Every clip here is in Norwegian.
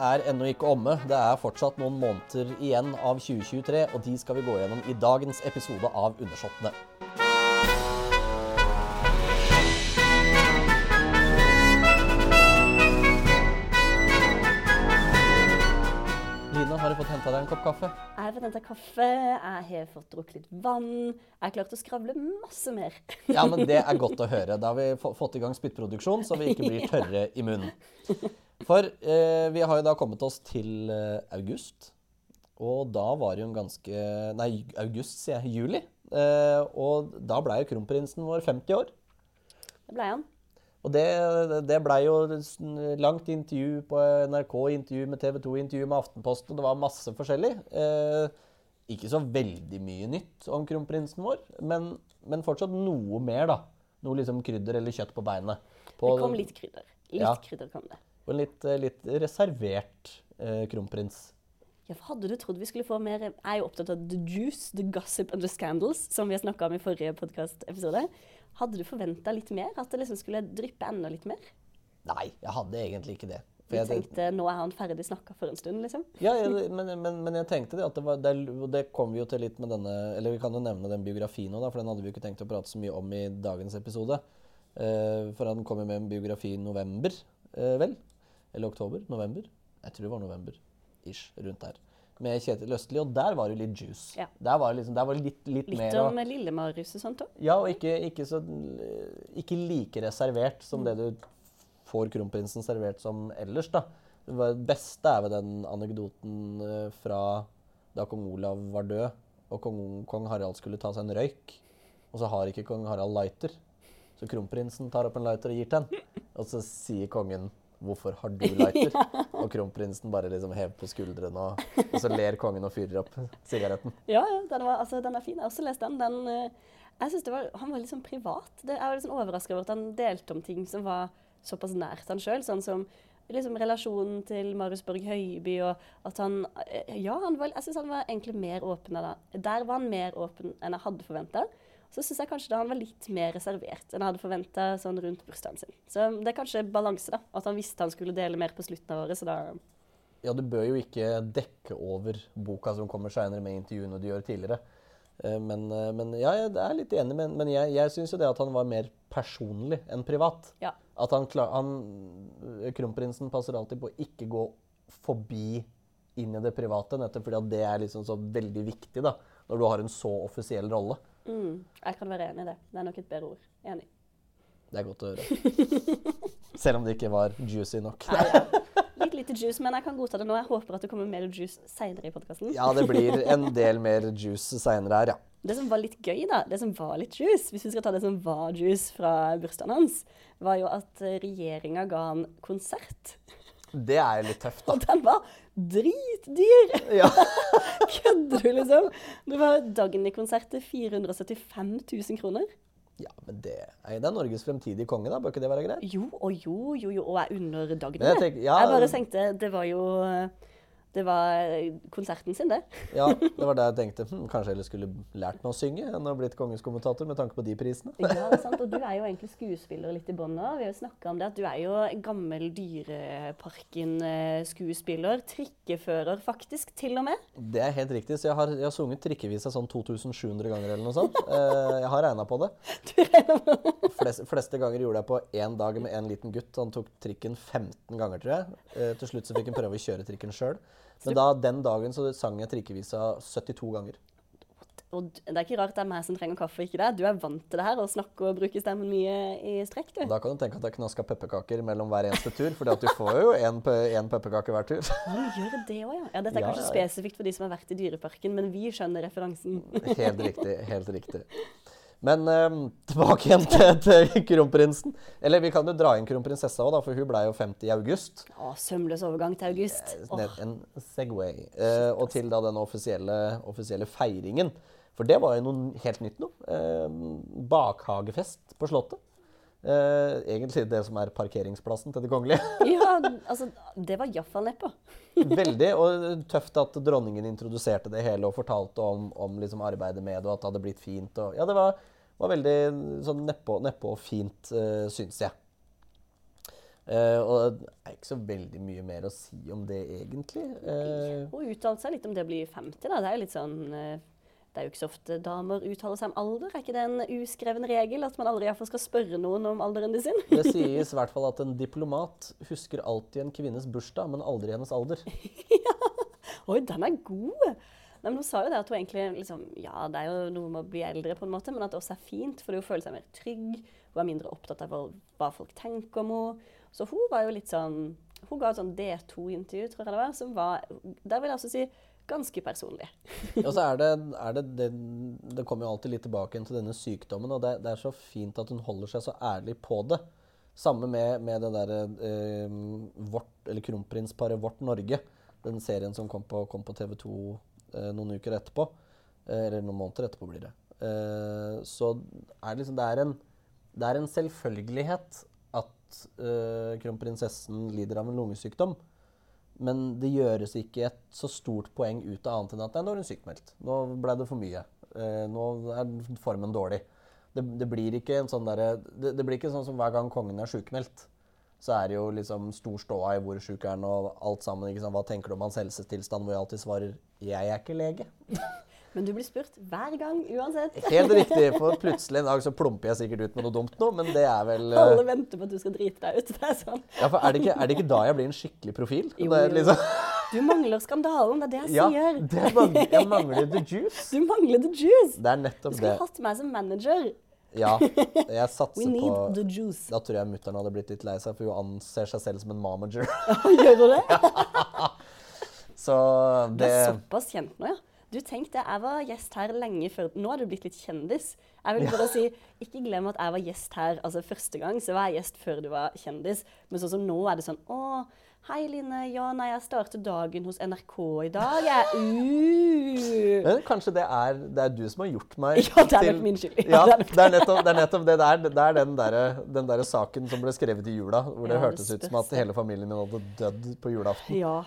er ennå ikke omme. Det er fortsatt noen måneder igjen av 2023, og de skal vi gå gjennom i dagens episode av Undersåttene. Line, har du fått henta deg en kopp kaffe? Jeg har henta kaffe, jeg har fått drukket litt vann. Jeg har klart å skravle masse mer. Ja, men det er godt å høre. Da har vi fått i gang spyttproduksjon, så vi ikke blir tørre i munnen. For eh, vi har jo da kommet oss til eh, august. Og da var det jo en ganske Nei, august, sier jeg. Juli. Eh, og da blei jo kronprinsen vår 50 år. Det ble han. Og det, det blei jo langt intervju på NRK, intervju med TV 2, intervju med Aftenposten. Det var masse forskjellig. Eh, ikke så veldig mye nytt om kronprinsen vår, men, men fortsatt noe mer, da. Noe liksom krydder eller kjøtt på beinet. På, Det kom litt krydder. Litt Ja. krydder kom det. Og en litt, eh, litt reservert eh, kronprins. Ja, for Hadde du trodd vi skulle få mer Jeg er jo opptatt av the juice, the gossip and the scandals, som vi har snakka om i forrige podkastepisode. Hadde du forventa litt mer? At det liksom skulle dryppe enda litt mer? Nei, jeg hadde egentlig ikke det. For jeg, tenkte nå er han ferdig snakka for en stund, liksom? Ja, jeg, men, men, men jeg tenkte det at det var Det, det kom vi jo til litt med denne Eller vi kan jo nevne den biografien òg, for den hadde vi jo ikke tenkt å prate så mye om i dagens episode. Uh, for han kom jo med en biografi i november, uh, vel? Eller oktober? November? Jeg tror det var november. Ish. Rundt der. Med Kjetil Østli, og der var det litt juice. Ja. Der var det liksom, der var det litt, litt, Litt mer om å- Lille-Marius og sånt òg? Ja, og ikke, ikke, så, ikke like reservert som det du får kronprinsen servert som ellers, da. Det beste er ved den anekdoten eh, fra da kong Olav var død, og kong, kong Harald skulle ta seg en røyk. Og så har ikke kong Harald lighter. Så kronprinsen tar opp en lighter og gir til ham, Og så sier kongen 'Hvorfor har du lighter?' Og kronprinsen bare liksom hever på skuldrene, og, og så ler kongen og fyrer opp sigaretten. Ja, ja, den, var, altså, den er fin. Jeg har også lest den. den eh, jeg synes var, Han var litt sånn privat. Det, jeg var litt sånn overraska over at han delte om ting som var såpass nært han sjøl. Sånn som liksom, relasjonen til Marius Borg Høiby, og at han eh, Ja, han var, jeg syns han var egentlig mer åpen. enn Der var han mer åpen enn jeg hadde forventa. Så syns jeg kanskje da han var litt mer reservert enn jeg hadde forventa sånn rundt bursdagen sin. Så det er kanskje balanse, da. At han visste han skulle dele mer på slutten av året, så da Ja, du bør jo ikke dekke over boka som kommer seinere med intervjuene du gjør tidligere. Eh, Men, eh, men ja, jeg er litt enig, men, men jeg, jeg syns jo det at han var mer personlig enn privat. Ja. At han, klar, han Kronprinsen passer alltid på å ikke gå forbi inn i det private, nettopp fordi at det er liksom så veldig viktig da, når du har en så offisiell rolle. Mm, Jeg kan være enig i det. Det er nok et bedre ord. Enig. Det er godt å høre. Selv om det ikke var juicy nok. Nei, ja. Litt lite juice, men jeg kan godta det nå. Jeg håper at det kommer mer juice seinere i podkasten. Ja, det blir en del mer juice seinere her, ja. Det som var litt gøy, da, det som var litt juice, hvis vi skal ta det som var juice fra bursdagen hans, var jo at regjeringa ga han konsert. Det er jo litt tøft, da. Og den var dritdyr! Ja. Kødder du, liksom? Det var Dagny-konsert til 475 000 kroner. Ja, men det er, det er Norges fremtidige konge, da. Bør ikke det være greit? Jo og jo, jo, jo, og jeg unner Dagny det. ja, Jeg bare tenkte Det var jo Det var konserten sin, det. Ja, det var det jeg tenkte. Hm, kanskje jeg heller skulle lært meg å synge enn å blitt kongens kommentator med tanke på de prisene. Ja, det er sant. Og du er jo egentlig skuespiller litt i bånn nå. Vi har jo snakka om det at du er jo gammel Dyreparken-skuespiller. Trikkefører, faktisk, til og med. Det er helt riktig, så jeg har, jeg har sunget trikkevisa sånn 2700 ganger eller noe sånt. Eh, jeg har regna på det. Du regner med Flest, fleste ganger gjorde jeg på én dag med en liten gutt. Han tok trikken 15 ganger, tror jeg. Eh, til slutt så fikk han prøve å kjøre trikken sjøl. Men da, den dagen så sang jeg trikkevisa 72 ganger. Og det er ikke rart det er meg som trenger kaffe, ikke det. Du er vant til det her og snakke og bruke stemmen mye i strekk, du. Da kan du tenke at jeg knaska pepperkaker mellom hver eneste tur, for du får jo én pepperkake hver tur. Ja, du gjør det òg, ja. ja. Dette er Ja, kanskje ja. spesifikt for de som har vært i Dyreparken, men vi skjønner referansen. Helt riktig. helt riktig. Men eh, tilbake igjen til, til kronprinsen. Eller vi kan jo dra inn kronprinsessa òg, for hun ble jo 50 i august. Å, sømløs overgang til august. Ned- En Segway. Eh, og til da den offisielle, offisielle feiringen. For det var jo noe helt nytt nå. Eh, bakhagefest på Slottet. Eh, egentlig det som er parkeringsplassen til det kongelige. Ja, altså, det var iallfall nedpå. Veldig, og tøft at dronningen introduserte det hele og fortalte om, om liksom arbeidet med det, og at det hadde blitt fint. Og, ja, det var, var veldig sånn nedpå, og fint, uh, syns jeg. Eh, og det er ikke så veldig mye mer å si om det, egentlig. Eh, Hun uttalte seg litt om det å bli 50. da. Det er jo litt sånn eh, Det er jo ikke så ofte damer uttaler seg om alder. Er ikke det en uskreven regel at man aldri iallfall skal spørre noen om alderen de sin? det sies i hvert fall at en diplomat husker alltid en kvinnes bursdag, men aldri hennes alder. Oi, den er god! Nei, men Hun sa jo det at hun egentlig liksom, Ja, det er jo noe med å bli eldre, på en måte, men at det også er fint, fordi hun føler seg mer trygg. Hun er mindre opptatt av hva folk tenker om henne. Så hun var jo litt sånn Hun ga et sånn D2-intervju, tror jeg det var, som var Der vil jeg også si ganske personlig. Og så er det, er det, det Det kommer jo alltid litt tilbake til denne sykdommen, og det, det er så fint at hun holder seg så ærlig på det. Samme med, med det derre eh, vårt, eller kronprinsparet Vårt Norge. Den serien som kom på, kom på TV 2 eh, noen uker etterpå. Eh, eller noen måneder etterpå blir det. Eh, så er liksom er en, det er en selvfølgelighet at eh, kronprinsessen lider av en lungesykdom. Men det gjøres ikke et så stort poeng ut av annet enn at nå er hun sykmeldt. Nå ble det for mye. Eh, nå er formen dårlig. Det, det blir sånn der, det, det blir ikke sånn som hver gang kongen er sjukmeldt. Så er det jo liksom stor ståa i hvor sjuk er han og alt sammen. Hva tenker du om hans helsetilstand? Hvor jeg alltid svarer 'jeg er ikke lege'. Men du blir spurt hver gang, uansett. Helt riktig, for plutselig en dag så plumper jeg sikkert ut med noe dumt nå, men det er vel eh, Alle venter på at du skal drite deg ut. Det er sånn. ja, for er, det ikke, er det ikke da jeg blir en skikkelig profil? Jo, Det liksom, Du mangler skandalen, det er det jeg ja, sier. det mangler, jeg mangler the juice. Du mangler the juice. Det er nettopp det. Du skulle hatt meg som manager. Ja, jeg We satser need på the juice. Da tror jeg mutter'n hadde blitt litt lei seg, for hun anser seg selv som en momager. Gjør du det? Så Du det er såpass kjent nå, ja. Du tenkte, jeg var gjest her lenge før Nå er du blitt litt kjendis. Jeg vil bare si, Ikke glem at jeg var gjest her altså første gang. Så var jeg gjest før du var kjendis. Men sånn som nå er det sånn Å, hei, Line. Ja, nei, jeg starter dagen hos NRK i dag. Jeg uh. Men kanskje det er, det er du som har gjort meg Ja, det er nok min skyld. Ja, det er nettopp det, er nettopp det der. Det er den derre den der saken som ble skrevet i jula, hvor det Ja, hørtes ut som at hele familien min hadde dødd på julaften. Ja,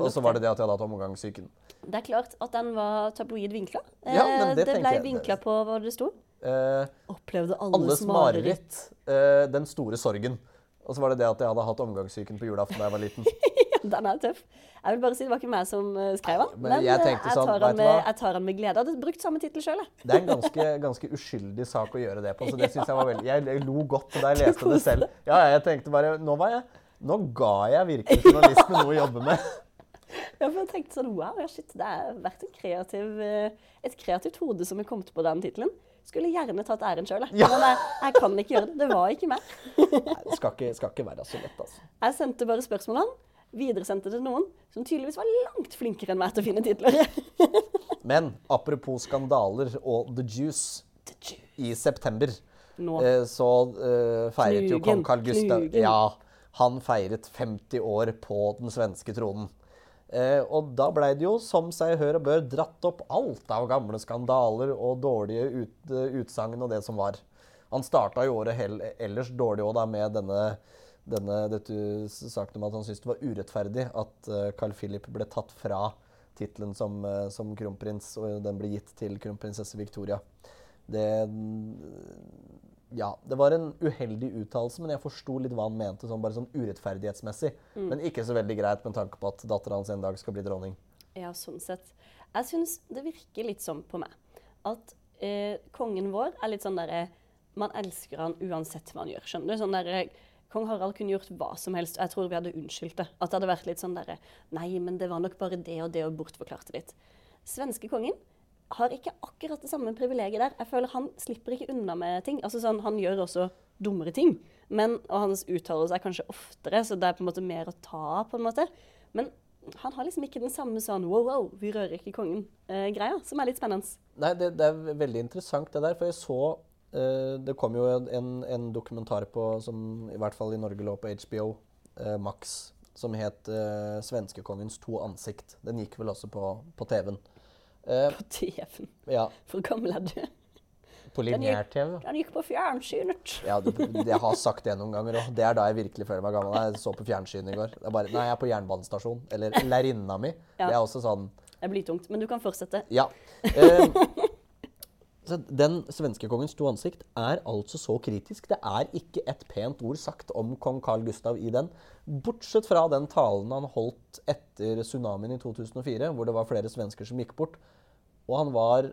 Og så var det det at jeg hadde hatt omgangssyken. Det er klart at den var tabloid vinkla. Ja, men det det ble jeg. vinkla på hva det sto. Eh, Opplevde alles, alles mareritt. Eh, den store sorgen. Og så var det det at jeg hadde hatt omgangssyken på julaften da jeg var liten. Den er tøff. Jeg vil bare si Det var ikke meg som eh, skrev den, men jeg eh, tenkte sånn, tar med, jeg tar den med glede. Jeg hadde brukt samme tittel sjøl, jeg. Det er en ganske, ganske uskyldig sak å gjøre det på, så det synes jeg var veldig Jeg, jeg lo godt da jeg leste det selv. Ja, jeg tenkte bare Nå var jeg Nå ga jeg virkelig journalistene noe å jobbe med. Ja, for jeg tenkte sånn, wow, ja, shit, Det har vært kreativ, eh, et kreativt hode som har kommet på den tittelen. Skulle gjerne tatt æren sjøl, Ja. men jeg, jeg kan ikke gjøre det. Det var ikke meg. Nei, det skal ikke, skal ikke være så lett, altså. Jeg sendte bare spørsmålene, videresendte det til noen som tydeligvis var langt flinkere enn meg til å finne titler. Men apropos skandaler og The Juice. I september Nå. eh, så uh, feiret jo kong Carl Gustav Knugen. Ja, han feiret 50 år på den svenske tronen. Eh, og da blei det jo, som seg hør og bør, dratt opp alt av gamle skandaler og dårlige ut, eh, utsagn og det som var. Han starta jo året hell, ellers dårlig òg, med denne, denne dette saken om at han syntes det var urettferdig at uh, Carl Philip ble tatt fra tittelen som, uh, som kronprins, og den ble gitt til kronprinsesse Victoria. Det Ja, det var en uheldig uttalelse, men jeg forsto litt hva han mente, sånn, bare sånn urettferdighetsmessig. Men ikke så veldig greit med tanke på at dattera hans en dag skal bli dronning. Ja, sånn sett. Jeg syns det virker litt sånn på meg at eh, kongen vår er litt sånn derre Man elsker han uansett hva han gjør. Skjønner du? Sånn derre Kong Harald kunne gjort hva som helst, og jeg tror vi hadde unnskyldt det. At det hadde vært litt sånn derre Nei, men det var nok bare det og det, og bortforklarte litt. Svenske kongen har ikke akkurat det samme privilegiet der. Jeg føler Han slipper ikke unna med ting. Altså sånn, Han gjør også dummere ting, men, og hans uttalelse er kanskje oftere, så det er på en måte mer å ta på en måte. Men han har liksom ikke den samme sånn wow, wow, vi rører ikke kongen-greia, som er litt spennende. Nei, det, det er veldig interessant det der, for jeg så eh, Det kom jo en, en dokumentar på, som i hvert fall i Norge lå på HBO, eh, Max, som het eh, 'Svenskekongens to ansikt'. Den gikk vel også på, på TV-en. Eh, På TV-en. ja, Hvor gammel er du? på Den lineær-TV. Han gikk på fjernsynet. Ja, jeg har sagt det noen ganger òg. Det er da jeg virkelig føler meg gammel. Jeg så på fjernsynet i går. Det bare, nei, jeg er på jernbanestasjon. Eller lærerinna mi. Ja. Det er også sånn Det blir tungt, men du kan fortsette. Ja. Eh, Så den svenske kongens to ansikt er altså så kritisk. Det er ikke et pent ord sagt om kong Carl Gustav i den. Bortsett fra den talen han holdt etter tsunamien i 2004, hvor det var flere svensker som gikk bort. Og han var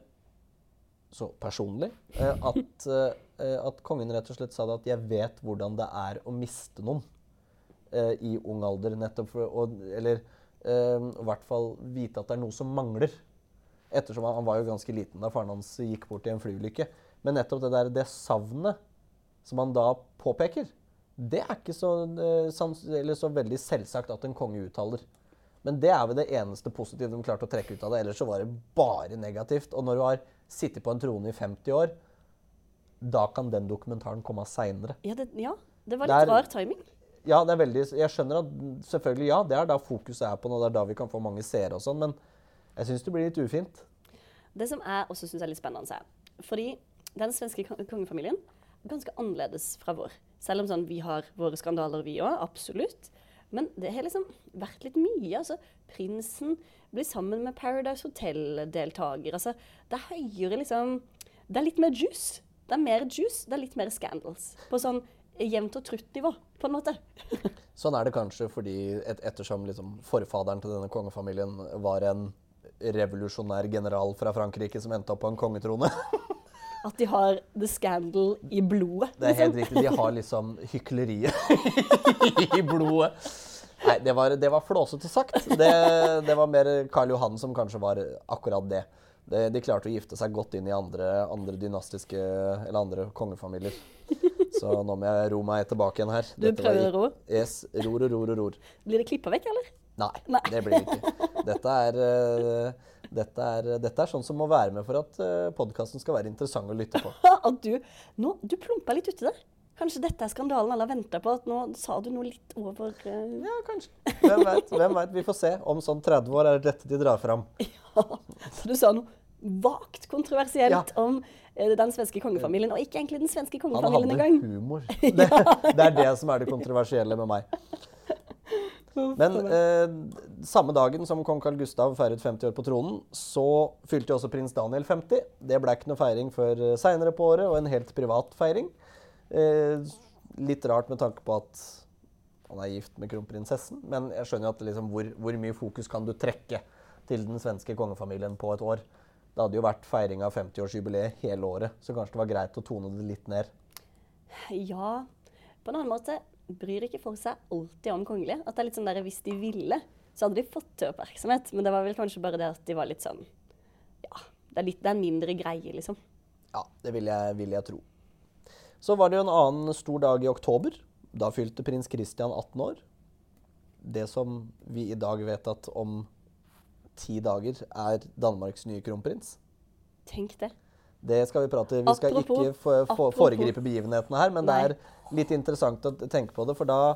så personlig eh, at, eh, at kongen rett og slett sa det at 'jeg vet hvordan det er å miste noen' eh, i ung alder. nettopp for, og, Eller eh, i hvert fall vite at det er noe som mangler. Ettersom han, han var jo ganske liten da faren hans gikk bort i en flyulykke. Men nettopp det der, det savnet som han da påpeker, det er ikke så, eh, så veldig selvsagt at en konge uttaler. Men det er vel det eneste positive de klarte å trekke ut av det. Ellers så var det bare negativt. Og når du har sittet på en trone i 50 år, da kan den dokumentaren komme seinere. Ja, ja, det var litt Der, rar timing. Ja, det er veldig, jeg skjønner at selvfølgelig ja, det er da fokuset er på noe, det er da vi kan få mange seere og sånn, men jeg syns det blir litt ufint. Det som jeg også syns er litt spennende, er fordi den svenske kongefamilien er ganske annerledes fra vår. Selv om sånn, vi har våre skandaler, vi òg, absolutt. Men det har liksom vært litt mye. altså Prinsen blir sammen med Paradise Hotel-deltaker. altså Det er høyere liksom Det er litt mer juice. Det er mer juice, det er litt mer scandals. På sånn jevnt og trutt nivå, på en måte. Sånn er det kanskje fordi et, ettersom liksom forfaderen til denne kongefamilien var en revolusjonær general fra Frankrike som endte opp på en kongetrone. At de har the scandal i blodet. Det er helt riktig. De har liksom hykleriet i blodet. Nei, det var, det var flåsete sagt. Det, det var mer Karl Johan som kanskje var akkurat det. det. De klarte å gifte seg godt inn i andre, andre dynastiske eller andre kongefamilier. Så nå må jeg ro meg tilbake igjen her. Du Dette var prøver å ro? Yes, ror og ror og ror. Blir det klippa vekk, eller? Nei, Nei. det blir det ikke. Dette er, eh, dette, er, dette er sånn som må være med for at podkasten skal være interessant å lytte på. Du nå, du plumpa litt uti der. Kanskje dette er skandalen alle har venta på? At nå sa du noe litt over uh... Ja, kanskje. Hvem veit? Hvem vet? Vi får se. Om sånn 30 år er det dette de drar fram. Så du sa noe vagt kontroversielt Ja. om eh, den svenske kongefamilien, og ikke egentlig den svenske Han hadde engang. humor. Det, det er det som er det kontroversielle med meg. Men eh, samme dagen som kong Carl Gustav feiret 50 år på tronen, så fylte jo også prins Daniel 50. Det ble ikke noe feiring før uh, seinere på året, og en helt privat feiring. Eh, litt rart med tanke på at han er gift med kronprinsessen, men jeg skjønner jo at liksom, hvor, hvor mye fokus kan du trekke til den svenske kongefamilien på et år? Det hadde jo vært feiring av 50-årsjubileet hele året, så kanskje det var greit å tone det litt ned. Ja, på en annen måte bryr ikke folk seg alltid om kongelige. At det er litt sånn der, Hvis de ville, så hadde de fått til oppmerksomhet. Men det var vel kanskje bare det at de var litt sånn Ja, det er, litt, det er en mindre greie, liksom. Ja, det vil jeg, vil jeg tro. Så var det jo en annen stor dag i oktober. Da fylte prins Christian 18 år. Det som vi i dag vet at om ti dager er Danmarks nye kronprins. Tenk det. Det skal vi prate Vi skal Apropos- ikke få- få- foregripe begivenhetene her, men det er litt interessant å tenke på det. For da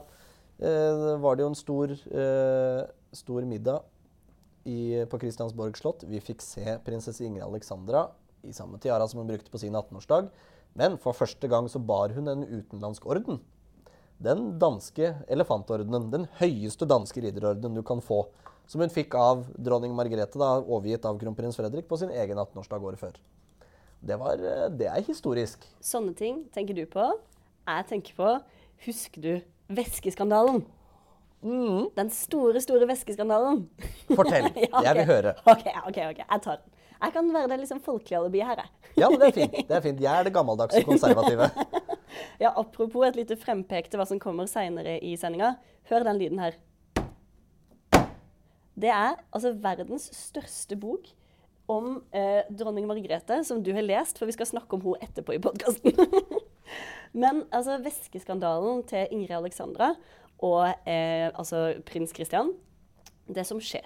eh, var det jo en stor, eh, stor middag i, på Kristiansborg slott. Vi fikk se prinsesse Ingrid Alexandra i samme tiara som hun brukte på sin 18-årsdag. Men for første gang så bar hun en utenlandsk orden. Den danske elefantordenen. Den høyeste danske ridderordenen du kan få. Som hun fikk av dronning Margrethe, da, overgitt av kronprins Fredrik, på sin egen 18-årsdag året før. Det, var, eh, det er historisk. Sånne ting tenker du på. Jeg tenker på Husker du væskeskandalen? Den store, store væskeskandalen. Fortell. Ja, Jeg vil høre. OK, ok, ok, jeg tar den. Jeg kan være det liksom folkelige alibiet her. Ja, men det er fint. Det er fint. Jeg er det gammeldagse konservative. Ja, apropos et lite frempek til hva som kommer seinere i sendinga. Hør den lyden her. Det er altså verdens største bok om eh, dronning Margrethe, som du har lest, for vi skal snakke om henne etterpå i podkasten. Men altså, væskeskandalen til Ingrid Alexandra og eh, altså prins Christian Det som skjer,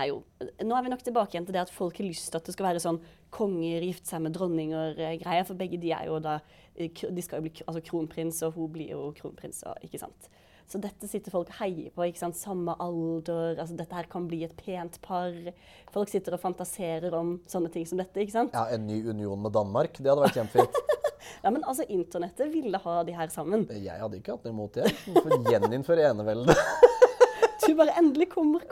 er jo Nå er vi nok tilbake igjen til det at folk har lyst til at det skal være sånn konger gifte seg med dronninger-greier, for begge de er jo da eh, De skal jo bli altså kronprins, og hun blir jo kronprins, og, ikke sant. Så dette sitter folk og heier på. ikke sant? Samme alder. altså Dette her kan bli et pent par. Folk sitter og fantaserer om sånne ting som dette. ikke sant? Ja, En ny union med Danmark. Det hadde vært kjempefint. Ja, men altså, Internettet ville ha de her sammen. Jeg hadde ikke hatt noe imot det. Gjeninnføre eneveldet. Du bare endelig kommer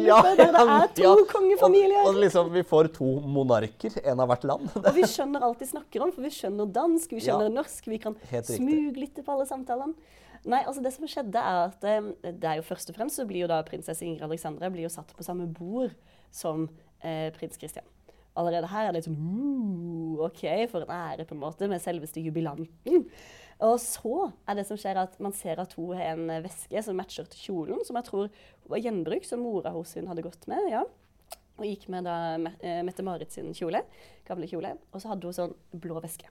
Ja, der det er to ja. kongefamilier. Og, og liksom, vi får to monarker, en av hvert land. Og vi skjønner alt de snakker om, for vi skjønner dansk, vi skjønner Ja. norsk, vi kan smuglytte på alle samtalene. Nei, altså det som skjedde er at det, det er jo først og fremst så blir jo da prinsesse Ingrid Alexandra blir jo satt på samme bord som eh, prins Christian. Allerede her er det sånn uh, OK, for en ære, på en måte, med selveste jubilanten. Og så er det som skjer at man ser at hun har en veske som matcher til kjolen, som jeg tror var gjenbruk, som mora hun hadde gått med. ja. Og gikk med da eh, Mette-Marit sin kjole, gamle kjole. Og så hadde hun sånn blå veske.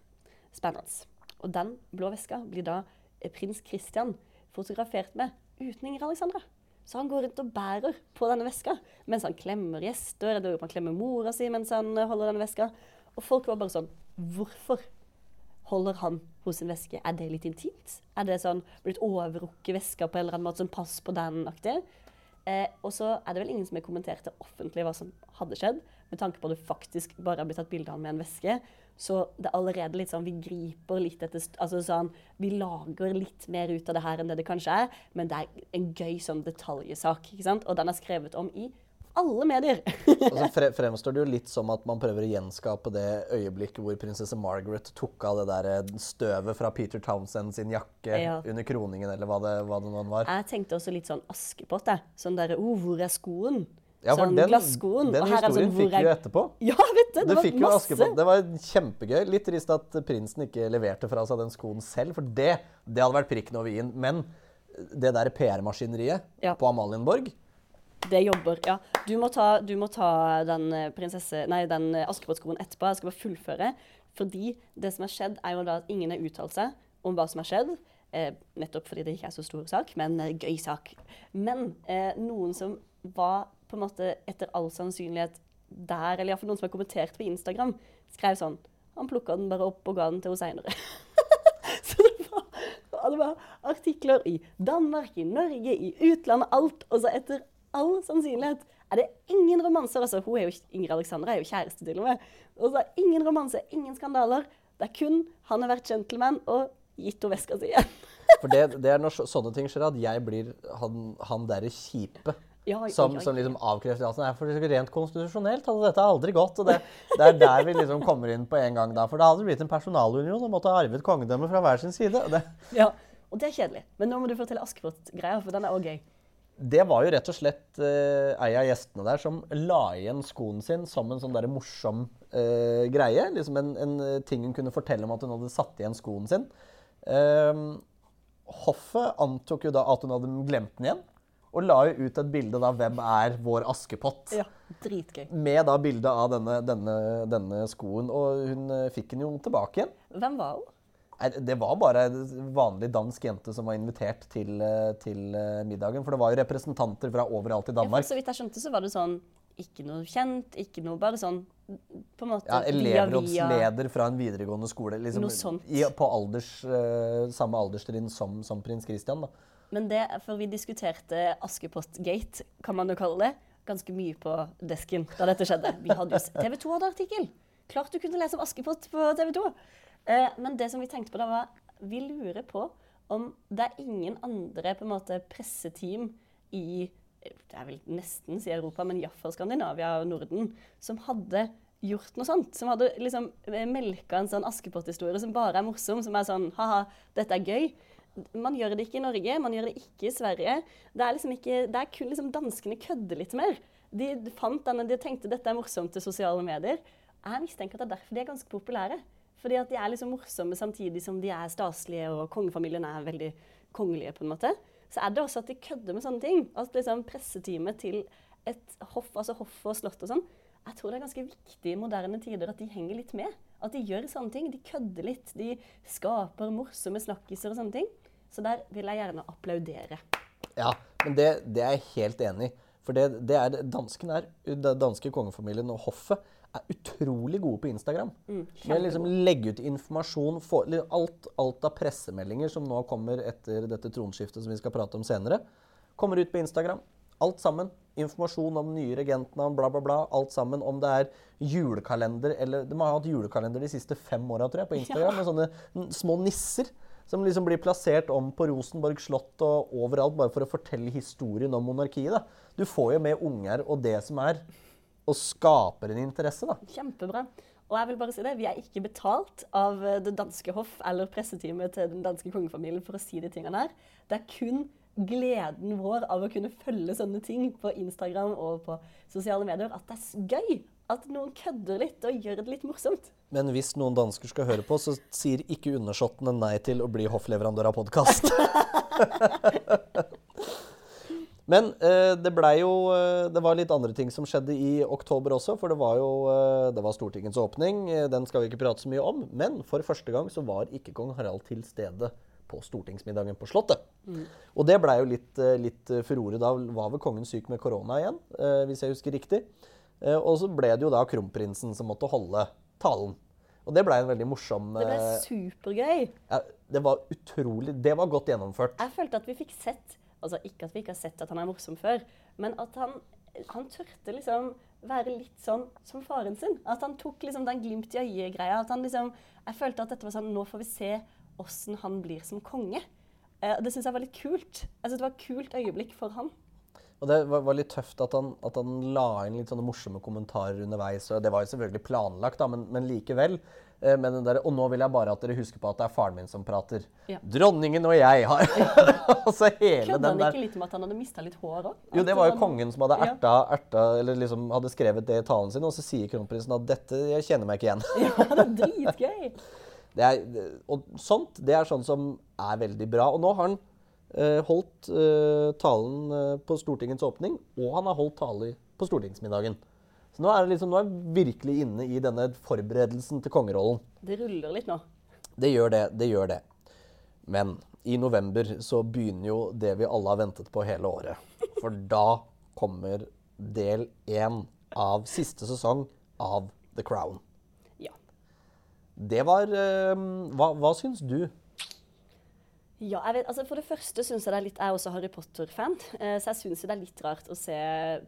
Spennende. Og den blå veska blir da eh, prins Christian fotografert med uten Inger Alexandra. Så han går rundt og bærer på denne veska mens han klemmer gjester. eller Han klemmer mora si mens han eh, holder denne veska. Og folk var bare sånn Hvorfor holder han hos en veske? Er det litt intimt? Er det sånn blitt overrukket veska på en eller annen måte? Sånn pass på den-aktig? Eh, og så er det vel ingen som har kommentert det offentlig hva som hadde skjedd, med tanke på at du faktisk bare har blitt tatt bilde av med en veske. Så det er allerede litt sånn Vi griper litt etter Altså sånn Vi lager litt mer ut av det her enn det det kanskje er, men det er en gøy sånn detaljsak, ikke sant? Og den er skrevet om i alle medier. Og så fre fremstår det jo litt som at man prøver å gjenskape det øyeblikket hvor prinsesse Margaret tok av det der eh, støvet fra Peter Townsend sin jakke Ja. under kroningen, eller hva det, hva det nå var. Jeg tenkte også litt sånn Askepott, jeg. Sånn derre oh, hvor er skoen? Ja, for sånn den, glasskoen. den Og her er det historien sånn, fikk vi jo etterpå. Ja, vet du! Det, Det var fikk masse. Det var kjempegøy. Litt trist at prinsen ikke leverte fra seg den skoen selv, for det, det hadde vært prikken over i-en. Men det der PR-maskineriet Ja. på Amalienborg Det jobber, ja. Du må ta, du må ta den eh. Nei, den eh, Askepott-skoen etterpå. Jeg skal bare fullføre. Fordi det som har skjedd, er jo da at ingen har uttalt seg om hva som har skjedd. Eh, nettopp fordi det ikke er så stor sak, men eh, gøy sak. Men eh, noen som var på en måte etter all sannsynlighet der, eller iallfall noen som har kommentert på Instagram, skrev sånn Han plukka den bare opp og ga den til henne seinere. Så det var artikler i Danmark, i Norge, i utlandet, alt. Og så etter all sannsynlighet er det ingen romanser. Altså, hun er jo, Ingrid Alexandra er jo kjæreste til og med. Og så er ingen romanse, ingen skandaler. Det er kun han har vært gentleman og gitt henne veska si igjen. For det, det er når sånne ting skjer, at jeg blir han, han derre kjipe. Ja, oi, Som, oi, oi. som liksom avkrefter alt. Nei, for rent konstitusjonelt hadde dette aldri gått. Og det, det er der vi liksom kommer inn på en gang da. For da hadde det blitt en personalunion og måtte ha arvet kongedømmet fra hver sin side. Det, Ja, og det er kjedelig. Men nå må du fortelle Askepott-greia, for den er òg gøy. Det var jo rett og slett eh, ei av gjestene der som la igjen skoen sin som en sånn der morsom eh, greie. Liksom en, en eh, ting hun kunne fortelle om at hun hadde satt igjen skoen sin. Ehm, hoffet antok jo da at hun hadde glemt den igjen. Og la jo ut et bilde av 'Hvem er vår Askepott?' Ja, dritgøy. Med da bilde av denne, denne, denne skoen. Og hun eh, fikk den jo tilbake igjen. Hvem var hun? Det var bare en vanlig dansk jente som var invitert til, eh, til eh, middagen. For det var jo representanter fra overalt i Danmark. Ja, så vidt jeg skjønte, så var det sånn ikke noe kjent, ikke noe Bare sånn på en måte Ja. Elevrådsleder fra en videregående skole. Liksom, Noe sånt. I, på alders, eh, samme alderstrinn som, som prins Christian. da. Men det, for vi diskuterte Askepott-gate, kan man jo kalle det, ganske mye på desken da dette skjedde. Vi hadde jo, TV 2 hadde artikkel. Klart du kunne lese om Askepott på TV 2. Eh, men det som vi tenkte på da, var vi lurer på om det er ingen andre på en måte presseteam i det er vel nesten si Europa, men iallfall Skandinavia og Norden, som hadde gjort noe sånt. Som hadde liksom melka en sånn Askepott-historie som bare er morsom, som er sånn ha-ha, dette er gøy. Man gjør det ikke i Norge, man gjør det ikke i Sverige. Det er liksom ikke, det er kun liksom danskene kødder litt mer. De fant denne, de tenkte dette er morsomt til sosiale medier. Jeg mistenker at det er derfor de er ganske populære. Fordi at de er liksom morsomme samtidig som de er staselige, og kongefamilien er veldig kongelige, på en måte. Så er det også at de kødder med sånne ting. At liksom presseteamet til et hoff, altså hoff og slott og sånn, jeg tror det er ganske viktig i moderne tider at de henger litt med. At de gjør sånne ting. De kødder litt. De skaper morsomme snakkiser og sånne ting. Så der vil jeg gjerne applaudere. Ja, men det, det er jeg helt enig i. For det, det er, dansken er, danske kongefamilien og hoffet er utrolig gode på Instagram. Med liksom legge ut informasjon, for, alt, alt av pressemeldinger som nå kommer etter dette tronskiftet som vi skal prate om senere, kommer ut på Instagram. Alt sammen. Informasjon om nye regentnavn, bla, bla, bla. Alt sammen. Om det er julekalender eller De har hatt julekalender de siste fem åra, tror jeg, på Instagram. Med sånne små nisser som liksom blir plassert om på Rosenborg slott og overalt bare for å fortelle historien om monarkiet. da. Du får jo med unger og det som er, og skaper en interesse, da. Kjempebra. Og jeg vil bare si det, vi er ikke betalt av eh, det danske hoff eller presseteamet til den danske kongefamilien for å si de tingene her. Det er kun gleden vår av å kunne følge sånne ting på Instagram og på sosiale medier at det er gøy. At noen kødder litt og gjør det litt morsomt. Men hvis noen dansker skal høre på, så sier ikke undersåttene nei til å bli hoffleverandør av podkast. Men eh, det blei jo eh, Det var litt andre ting som skjedde i oktober også. For det var jo eh, det var Stortingets åpning. Den skal vi ikke prate så mye om. Men for første gang så var ikke kong Harald til stede på stortingsmiddagen på Slottet. Og det blei jo litt, litt furore. Da var vel kongen syk med korona igjen, eh, hvis jeg husker riktig. Eh, Og så ble det jo da kronprinsen som måtte holde talen. Og det blei en veldig morsom Det ble supergøy. ja, Det var utrolig Det var godt gjennomført. Jeg følte at vi fikk sett Altså ikke at vi ikke har sett at han er morsom før, men at han, han tørte liksom være litt sånn som faren sin. At han tok liksom den glimt i øyet-greia. At han liksom Jeg følte at dette var sånn Nå får vi se åssen han blir som konge. Eh, det syns jeg var litt kult. Synes Det var et kult øyeblikk for han. Og det var, var litt tøft at han, at han la inn litt sånne morsomme kommentarer underveis. og Det var jo selvfølgelig planlagt, da, men, men likevel. Eh, med den der, og nå vil jeg bare at dere husker på at det er faren min som prater. Ja. Dronningen og jeg har Altså hele Kødde den han ikke litt med at han hadde mista litt hår òg? Jo, det var jo kongen som hadde erta, erta eller liksom hadde skrevet det i talen sin, og så sier kronprinsen at dette jeg kjenner meg ikke igjen. Ja, det er dritgøy. Det er, og sånt, det er sånn som er veldig bra. Og nå har han holdt eh, talen eh, på Stortingets åpning, og han har holdt tale på stortingsmiddagen. Så nå er det liksom, nå er vi virkelig inne i denne forberedelsen til kongerollen. Det ruller litt nå. Det gjør det, det gjør det. Men i november så begynner jo det vi alle har ventet på hele året. For da kommer del én av siste sesong av The Crown. Ja. Det var eh, Hva, hva syns du? Ja, jeg vet, altså For det første syns jeg det er litt Jeg er også Harry Potter-fan, eh, så jeg syns det er litt rart å se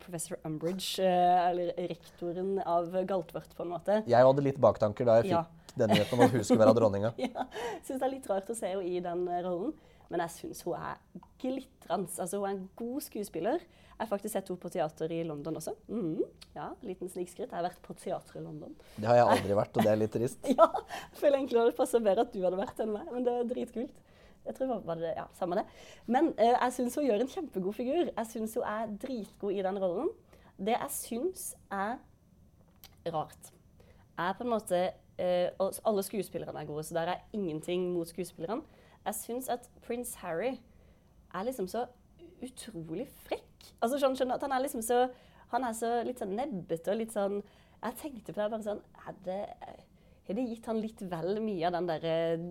professor Umbridge, eh, eller rektoren av Galtvort, på en måte. Jeg hadde litt baktanker da jeg Ja. fikk den nyheten om at hun skulle være dronninga. Ja, syns det er litt rart å se henne i den eh, rollen. Men jeg syns hun er glitrende. Altså, hun er en god skuespiller. Jeg har faktisk sett henne på teater i London også. Mhm. Ja, Liten snikskritt. Jeg har vært på teater i London. Det har jeg aldri vært, og det er litt trist. Ja, jeg føler egentlig det passer bedre at du hadde vært enn meg, men det er dritkult. Jeg tror det var det, ja, samme det. Men eh, jeg syns hun gjør en kjempegod figur. Jeg syns hun er dritgod i den rollen. Det jeg syns er rart, er på en måte eh, og Alle skuespillerne er gode, så der er ingenting mot skuespillerne. Jeg syns at prins Harry er liksom så utrolig frekk. Altså sånn, skjønner at Han er liksom så Han er så litt sånn nebbete og litt sånn Jeg tenkte på det bare sånn Er det har det gitt han litt vel mye av den der eh,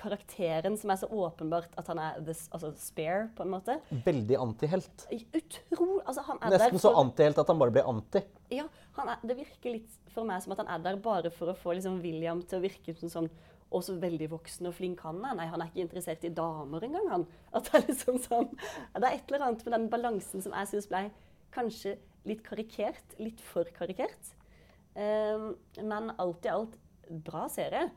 karakteren som er så åpenbart at han er the, altså spare, på en måte? Veldig antihelt. Utrolig. Altså, han er Nesten der så for- antihelt at han bare blir anti. ja, han er, det virker litt for meg som at han er der bare for å få liksom William til å virke som sånn også veldig voksen og flink han er. Nei, han er ikke interessert i damer engang, han. At det er liksom sånn Det er et eller annet med den balansen som jeg syns ble kanskje litt karikert. Litt for karikert. Um, men alt i alt bra serie.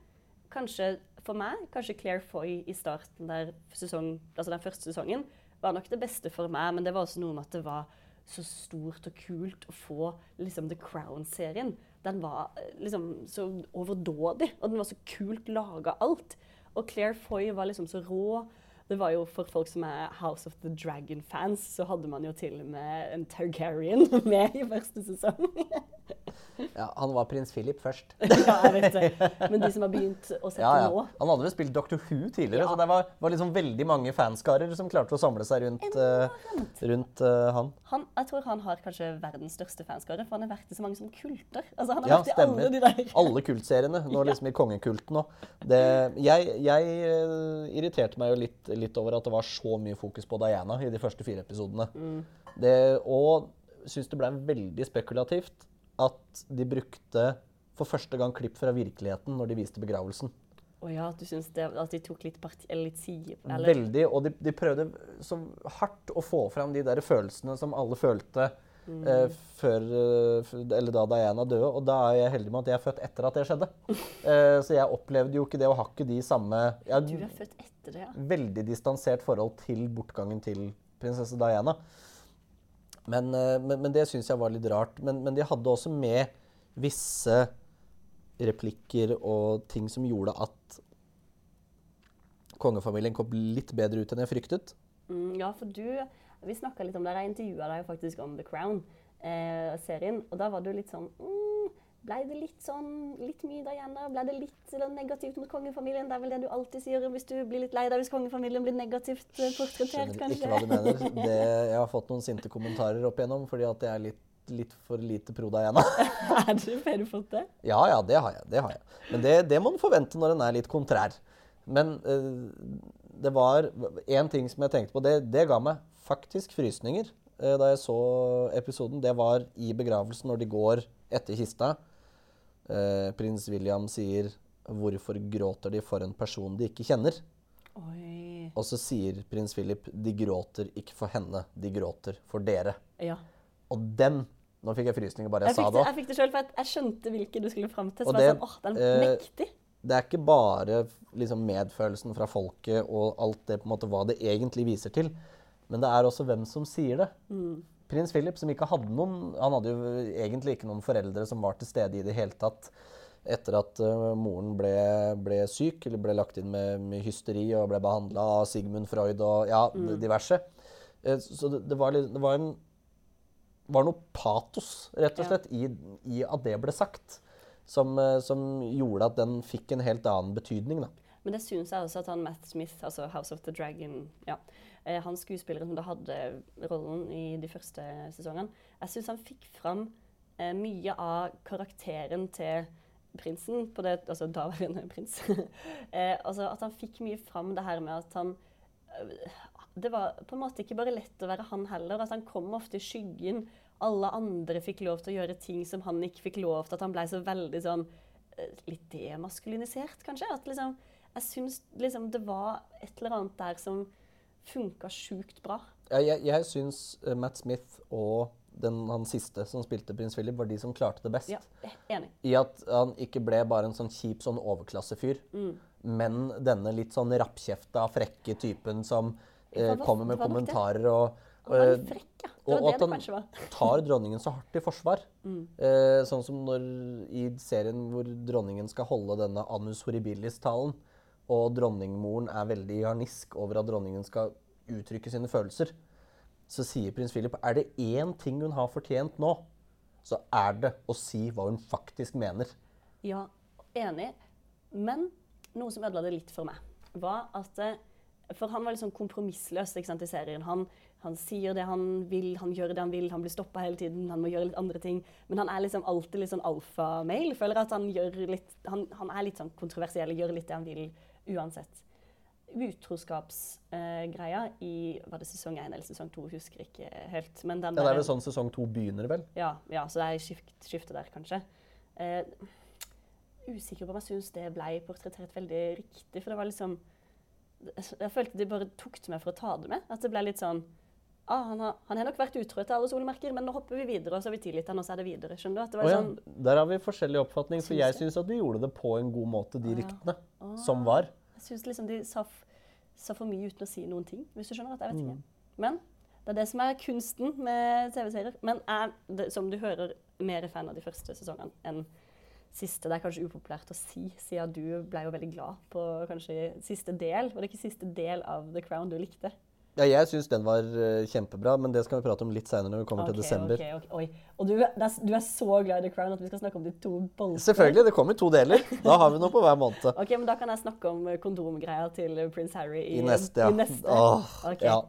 Kanskje for meg, kanskje Claire Foy i starten der sesong, altså den første sesongen var nok det beste for meg, men det var også noe med at det var så stort og kult å få liksom The Crown-serien. Den var eh, liksom så overdådig, og den var så kult laga alt. Og Claire Foy var liksom så rå. Det var jo For folk som er House of the Dragon-fans, så hadde man jo til og med en Targaryen med i første sesong. Ja, han var prins Philip først. ja, jeg vet det. Men de som har begynt å sette Ja, ja. nå Han hadde vel spilt Doctor Who tidligere, Ja. så det var, var liksom veldig mange fanskarer som klarte å samle seg rundt, uh, rundt uh, han. han, Jeg tror han har kanskje verdens største fanskare, for han har vært i så mange som kulter. Altså, han har Ja, vært i stemmer. alle de der. Alle kultseriene. Nå liksom i kongekulten òg. Jeg, jeg eh, irriterte meg jo litt, litt over at det var så mye fokus på Diana i de første fire episodene. Det, og syns det ble veldig spekulativt at de brukte for første gang klipp fra virkeligheten når de viste begravelsen. Å ja, du syns det, at de tok litt parti, eller litt side? Veldig, og de, de prøvde så hardt å få fram de der følelsene som alle følte eh, før, eh, eller da Diana døde. Og da er jeg heldig med at jeg er født etter at det skjedde. Eh, så jeg opplevde jo ikke det å ha ikke de samme Jeg Du er født etter det, ja. veldig distansert forhold til bortgangen til prinsesse Diana. Men, eh, men, men det syns jeg var litt rart. Men, men de hadde også med visse replikker og ting som gjorde at kongefamilien kom litt bedre ut enn jeg fryktet. Mm, ja, for du Vi snakka litt om det. Jeg intervjua deg faktisk om The Crown-serien. og da var du litt sånn mm, Ble det litt sånn litt mye Diana? Ble det litt eller, negativt mot kongefamilien? Det er vel det du alltid sier hvis du blir litt lei deg hvis kongefamilien blir negativt eh, portrettert, kanskje? ikke hva du mener. Det, jeg har fått noen sinte kommentarer opp igjennom fordi at jeg er litt, litt for lite pro Diana. er du, har du fått det? Ja, ja, det har jeg. Det har jeg. Men det, det må du forvente når en er litt kontrær. Men uh, det var én ting som jeg tenkte på. Det, det ga meg faktisk frysninger eh, da jeg så episoden. Det var i begravelsen når de går etter kista. Eh, prins William sier 'Hvorfor gråter de for en person de ikke kjenner?' Oi. Og så sier prins Philip 'De gråter ikke for henne, de gråter for dere'. Ja. Og den Nå fikk jeg frysninger bare jeg, Jeg sa det jeg fikk det sjøl, for jeg, skjønte hvilke du skulle fram til. Så Og var det, sånn, åh, den eh, er mektig. det er ikke bare liksom, medfølelsen fra folket og alt det på en måte hva det egentlig viser til, men det er også hvem som sier det. Prins Philip, som ikke hadde noen Han hadde jo egentlig ikke noen foreldre som var til stede i det hele tatt etter at uh, moren ble, ble syk, eller ble lagt inn med, med hysteri og ble behandla av Sigmund Freud og ja, diverse. Uh, så det, det, var, det var en var noe patos, rett og Ja. slett, i, i at det ble sagt. Som, eh, som gjorde at den fikk en helt annen betydning. Da. Men det syns jeg også at han Matt Smith, altså House of the Dragon ja, eh, Han skuespilleren som da hadde rollen i de første sesongene, jeg syns han fikk fram eh, mye av karakteren til prinsen, på det, altså daværende prins. eh, altså At han fikk mye fram det her med at han eh, Det var på en måte ikke bare lett å være han heller. at Han kom ofte i skyggen. Alle andre fikk lov til å gjøre ting som han ikke fikk lov til. At han ble så veldig sånn eh, litt demaskulinisert, kanskje. At liksom, jeg syns liksom det var et eller annet der som funka sjukt bra. Ja, Jeg, jeg syns eh, Matt Smith og den, han siste som spilte prins Philip, var de som klarte det best. Ja, enig. I at han ikke ble bare en sånn kjip sånn overklassefyr, Mm. men denne litt sånn rappkjefta, frekke typen som eh, var- kommer med kommentarer og Han eh, litt frekk, ja. Det og det at han var. tar dronningen så hardt i forsvar. Eh, sånn som når i serien hvor dronningen skal holde denne Anus horribilis-talen, og dronningmoren er veldig harnisk over at dronningen skal uttrykke sine følelser, så sier prins Philip er det én ting hun har fortjent nå, så er det å si hva hun faktisk mener. Ja, enig. Men noe som ødela det litt for meg, var at eh, For han var litt sånn kompromissløs i serien. Han, han sier det han vil, han gjør det han vil, han blir stoppa hele tiden, han må gjøre litt andre ting. Men han er liksom alltid litt sånn alfamail. Føler at han gjør litt han, han er litt sånn kontroversiell, gjør litt det han vil uansett. Utroskapsgreia i Var det sesong én eller sesong to? Husker ikke helt. Men den Ja, det er der- vel sånn sesong to begynner, vel? ja, ja, så det er skift, skifte der, kanskje. Eh, usikker på om jeg syns det ble portrettert veldig riktig. For det var liksom Jeg følte de bare tok til meg for å ta det med. At det ble litt sånn ah, han, har, han har nok vært utro til alle solmerker, men nå hopper vi videre, og så har vi tilgitt han, og så er det videre. Skjønner du? At det var oh, ja, sånn der har vi forskjellig oppfatning, for jeg syns at de gjorde det på en god måte, de ah, ryktene Å. som var. Jeg syns liksom de sa, sa for mye uten å si noen ting, hvis du skjønner at jeg vet Mm. ikke. Men det er det som er kunsten med TV-serier. Men jeg, som du hører, mer fan av de første sesongene enn siste. Det er kanskje upopulært å si, siden du ble jo veldig glad på kanskje siste del. Var det ikke siste del av The Crown du likte? Ja, jeg syns den var eh, kjempebra, men det skal vi prate om litt seinere når vi kommer til desember. ok, ok. Oi. Og du, er, du er så glad i The Crown at vi skal snakke om de to bolkene? Selvfølgelig, det kommer i to deler. Da har vi noe på hver måned. Ok, men Da kan jeg snakke om kondomgreier kondomgreia til eh, prins Harry i, I neste, ja. I neste. Åh, ja.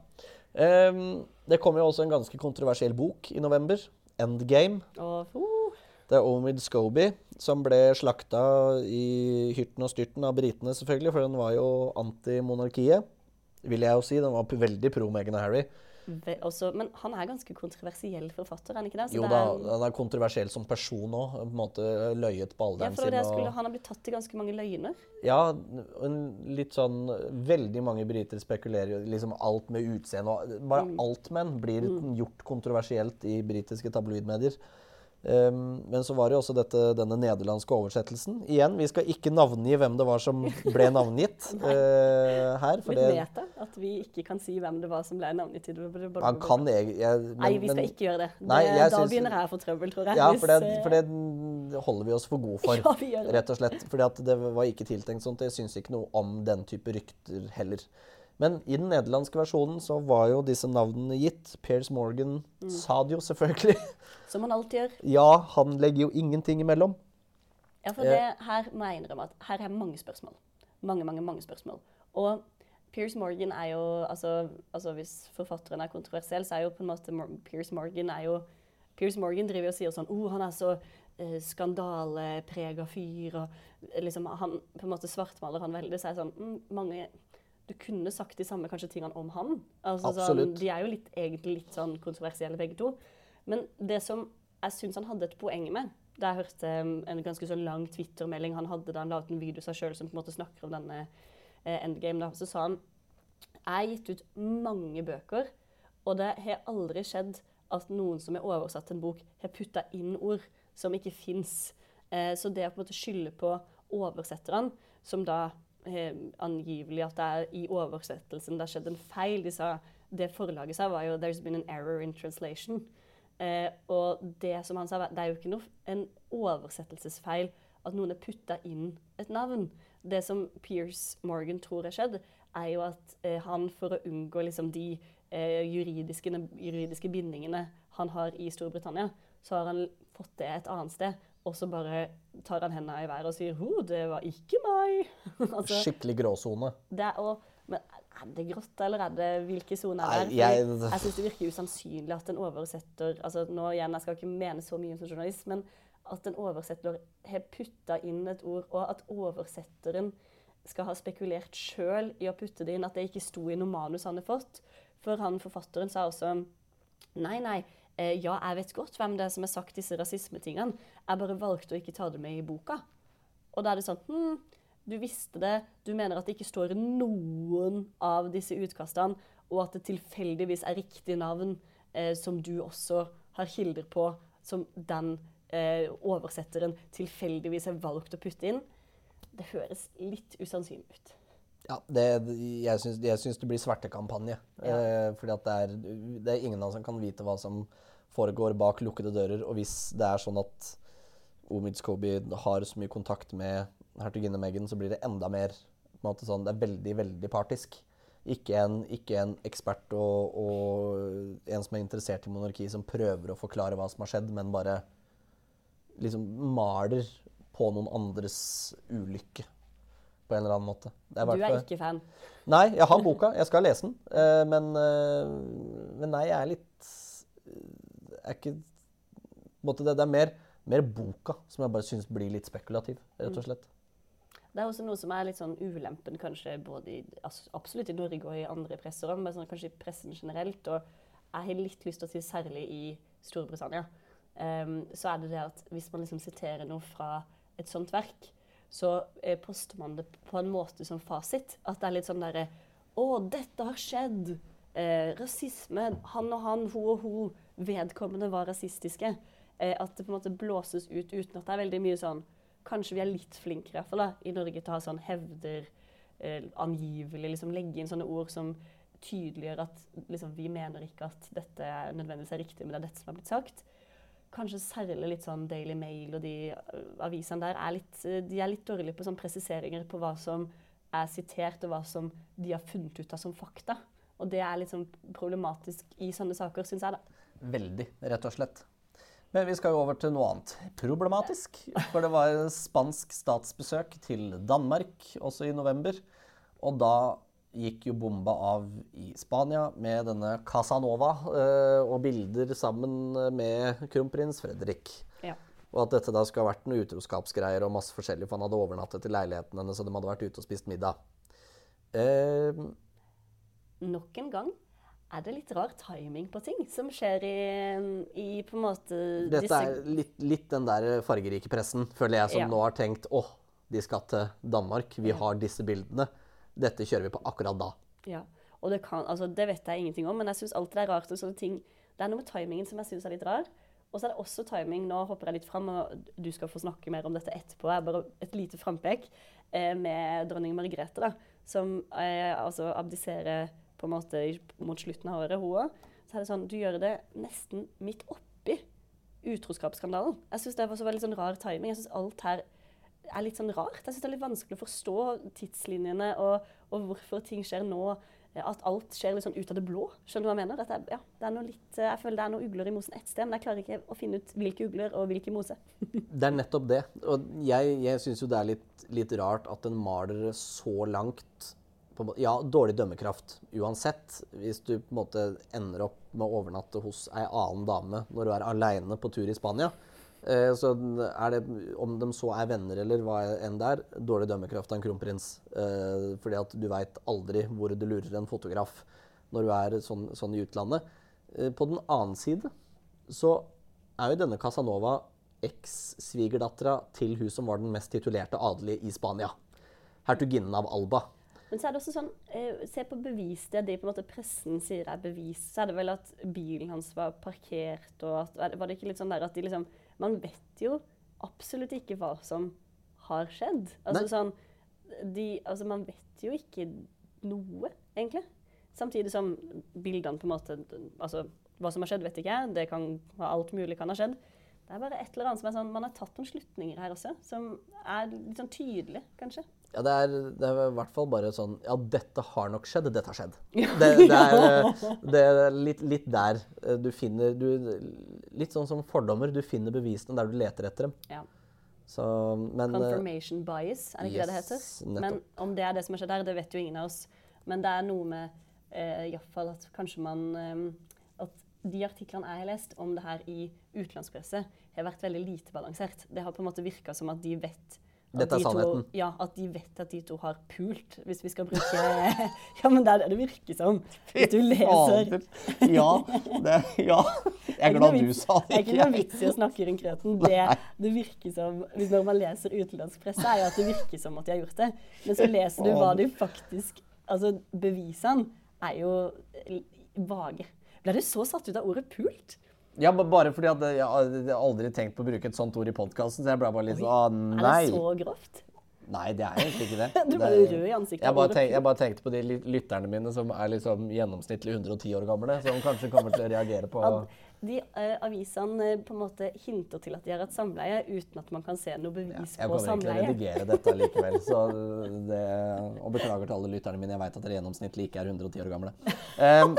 Um, det kommer jo også en ganske kontroversiell bok i november. 'Endgame'. Oh, uh, Det er Omid Scobie som ble slakta i hyrten og styrten av britene, selvfølgelig, for den var jo anti-monarkiet, vil jeg jo si. Den var veldig pro Meghan og Harry. også, men han er ganske kontroversiell forfatter, er han ikke det? Så Jo det da, er- han er kontroversiell som person òg. På en måte løyet på ja, alderen sin. skulle, Og, Han har blitt tatt i ganske mange løgner. ja, en litt sånn Veldig mange briter spekulerer jo liksom alt med utseende og Bare Mm. alt menn blir gjort kontroversielt i britiske tabloidmedier. Um, men så var det jo også dette, denne nederlandske oversettelsen. Igjen, vi skal ikke navngi hvem det var som ble navngitt uh, her. For det, meta, at vi ikke kan si hvem det var som ble navngitt han kan jeg, jeg, men- Nei, vi skal ikke gjøre det. Det jeg da synes, begynner jeg å få trøbbel, tror jeg. Ja, for det, eh, for det holder vi oss for gode for. Ja, vi gjør det. Rett og slett. Fordi det var ikke tiltenkt sånt. Jeg syns ikke noe om den type rykter heller. Men i den nederlandske versjonen så var jo disse navnene gitt. Piers Morgan Mm. sa det jo selvfølgelig. Som han alltid gjør. Ja, han legger jo ingenting imellom. Ja, for det, her må jeg innrømme at her er mange spørsmål. Mange, mange, mange spørsmål. Og Piers Morgan er jo altså, altså Hvis forfatteren er kontroversiell, så er jo på en måte Piers Morgan er jo Piers Morgan driver og sier sånn oh, han er så eh, skandaleprega fyr. og eh, liksom han på en måte svartmaler han veldig. Så er det sånn mm, mange Du kunne sagt de samme kanskje tingene om han. Altså, sånn, de er jo litt, egentlig litt sånn kontroversielle begge to. Men det som jeg syns han hadde et poeng med da jeg hørte um, en ganske så lang Twitter-melding han hadde da han la ut en video av seg sjøl som på en måte snakker om denne eh, endgame, da, så sa han jeg har gitt ut mange bøker, og det har aldri skjedd at noen som har oversatt en bok, har putta inn ord som ikke fins. Eh, så det å på en måte skylde på oversetterne, som da angivelig at det er i oversettelsen det har skjedd en feil De sa det forlaget sa, var jo 'There's been an error in translation'. Eh, og det som han sa, det er jo ikke noe, en oversettelsesfeil at noen har putta inn et navn. Det som Piers Morgan tror har skjedd, er jo at eh, han for å unngå liksom, de eh, juridiske, juridiske bindingene han har i Storbritannia, så har han fått det et annet sted. Og så bare tar han hendene i været og sier 'Ho, det var ikke meg'. altså, Skikkelig gråsone. det men er det grått, eller er det hvilke soner er det? jeg- jeg syns det virker usannsynlig at en oversetter altså nå igjen, Jeg skal ikke mene så mye som journalist, men at en oversetter har putta inn et ord, og at oversetteren skal ha spekulert sjøl i å putte det inn, at det ikke sto i noe manus han har fått. For han forfatteren sa også Nei, nei. Eh, ja, jeg vet godt hvem det er som har sagt disse rasismetingene. Jeg bare valgte å ikke ta det med i boka. Og da er det sånn hm, Du visste det. Du mener at det ikke står noen av disse utkastene, og at det tilfeldigvis er riktig navn eh, som du også har kilder på, som den eh, oversetteren tilfeldigvis har valgt å putte inn. Det høres litt usannsynlig ut. Ja, det, jeg, syns, jeg syns det blir svertekampanje. Ja. Eh, fordi at det er, det er ingen av oss som kan vite hva som foregår bak lukkede dører. Og hvis det er sånn at Omid Skobi har så mye kontakt med hertuginne Meghan, så blir det enda mer på en måte sånn, Det er veldig, veldig partisk. Ikke en, ikke en ekspert og, og en som er interessert i monarki, som prøver å forklare hva som har skjedd, men bare liksom maler på noen andres ulykke på en eller annen måte. Det Du er ikke fan. Nei, jeg har boka. Jeg skal lese den. Eh, men, eh, men nei, jeg er litt Jeg er ikke det, det er mer, mer boka som jeg bare syns blir litt spekulativ, rett og slett. Det er også noe som er litt sånn ulempen kanskje både i, altså, absolutt i Norge og i andre presser, men sånn, kanskje i pressen generelt. Og jeg har litt lyst til å si særlig i Storbritannia. Um, så er det det at hvis man liksom siterer noe fra et sånt verk, så eh, poster man det på en måte som fasit. At det er litt sånn derre Å, dette har skjedd! Eh, rasisme. Han og han, hun og hun. Vedkommende var rasistiske. Eh, at det på en måte blåses ut uten at det er veldig mye sånn Kanskje vi er litt flinkere i, hvert fall, da, i Norge til å ha sånn hevder, eh, angivelig, liksom legge inn sånne ord som tydeliggjør at liksom, vi mener ikke at dette nødvendigvis er riktig, men det er dette som har blitt sagt. Kanskje særlig litt sånn Daily Mail og de uh, avisene der er litt, uh, de er litt dårlige på sånn presiseringer på hva som er sitert, og hva som de har funnet ut av som fakta. Og det er litt sånn problematisk i sånne saker, syns jeg, da. Veldig, rett og slett. Men vi skal jo over til noe annet. Problematisk. For det var spansk statsbesøk til Danmark også i november. Og da gikk jo bomba av i Spania med denne Casanova eh, og bilder sammen med kronprins Fredrik. Ja. Og at dette da skal ha vært noe utroskapsgreier og masse forskjellig, for han hadde overnattet i leiligheten hennes, og de hadde vært ute og spist middag. Eh, Nok en gang er det litt rar timing på ting som skjer i, i på en måte Dette disse er litt, litt den der fargerike pressen, føler jeg, som Ja. nå har tenkt åh, de skal til Danmark, vi har disse bildene. Dette kjører vi på akkurat da. Ja, og det, kan, altså, det vet jeg ingenting om, men jeg syns alltid det er rart. Ting. Det er noe med timingen som jeg syns er litt rar. Og så er det også timing Nå hopper jeg litt fram, og du skal få snakke mer om dette etterpå. Jeg bare et lite frampek eh, med dronning Margrethe, da, som eh, altså abdiserer på en måte mot slutten av året, hun òg. Så er det sånn Du gjør det nesten midt oppi utroskapsskandalen. Jeg syns det var så veldig sånn rar timing. Jeg syns alt her er litt sånn rart. Jeg syns det er litt vanskelig å forstå tidslinjene og, og hvorfor ting skjer nå. At alt skjer litt sånn ut av det blå. Skjønner du hva jeg mener? Jeg, ja, det er noe litt, jeg føler det er noen ugler i mosen ett sted, men jeg klarer ikke å finne ut hvilke ugler og hvilke mose. Det er nettopp det. Og jeg, jeg syns jo det er litt, litt rart at en maler så langt på, Ja, dårlig dømmekraft uansett. Hvis du på en måte ender opp med å overnatte hos ei annen dame når du er aleine på tur i Spania. Eh, så er det, om de så er venner eller hva enn det er, dårlig dømmekraft av en kronprins. Eh, fordi at du veit aldri hvor du lurer en fotograf når du er sånn, sånn i utlandet. Eh, på den annen side så er jo denne Casanova eks-svigerdattera til hun som var den mest titulerte adelige i Spania. Hertuginnen av Alba. Men så er det også sånn, eh, se på bevis. Det de på en måte pressen sier er bevis. Så er det vel at bilen hans var parkert, og at, var det ikke litt sånn der at de liksom Man vet jo absolutt ikke hva som har skjedd. Altså Nei. sånn de, Altså, man vet jo ikke noe, egentlig. Samtidig som bildene på en måte Altså, hva som har skjedd, vet ikke jeg. Det kan Alt mulig kan ha skjedd. Det er bare et eller annet som er sånn Man har tatt noen slutninger her også, som er litt sånn tydelig, kanskje. Ja, det er, det er i hvert fall bare sånn Ja, dette har nok skjedd. Dette har skjedd. Det, det, er, det er litt, litt der eh, du finner du, Litt sånn som fordommer. Du finner bevisene der du leter etter dem. Ja. Så, men eh, Confirmation bias, er det ikke det det heter? nettopp. Men om det er det som har skjedd der, det vet jo ingen av oss. Men det er noe med eh, i hvert fall at kanskje man eh, At de artiklene jeg har lest om det her i utenlandspresse, har vært veldig lite balansert. Det har på en måte virka som at de vet Dette er de to- sannheten. Ja, at de vet at de to har pult, hvis vi skal bruke Ja, men det er det det virker som. Hvis du leser Ja. Det, ja. Jeg er glad du sa det Det er ikke noe vits i å snakke rundt krøten. Det, det virker som, hvis Når man leser utenlandsk presse, er jo at det virker som at de har gjort det. Men så leser du hva de faktisk Altså, bevisene er jo vage. Ble du så satt ut av ordet 'pult'? Ja, bare fordi at jeg har aldri tenkt på å bruke et sånt ord i podkasten, så jeg ble bare litt sånn Er Nei. det så grovt? Nei, det er egentlig ikke det. Du Det- ble rød i ansiktet. Jeg bare, tenk, jeg bare tenkte på de lytterne mine som er liksom gjennomsnittlig 110 år gamle, som kanskje kommer til å reagere på At de uh, avisene eh, på en måte hinter til at de har hatt samleie, uten at man kan se noe bevis Jeg på kommer ikke til å redigere dette likevel. Så det, og beklager til alle lytterne mine. Jeg veit at dere gjennomsnittlig ikke er 110 år gamle. Em,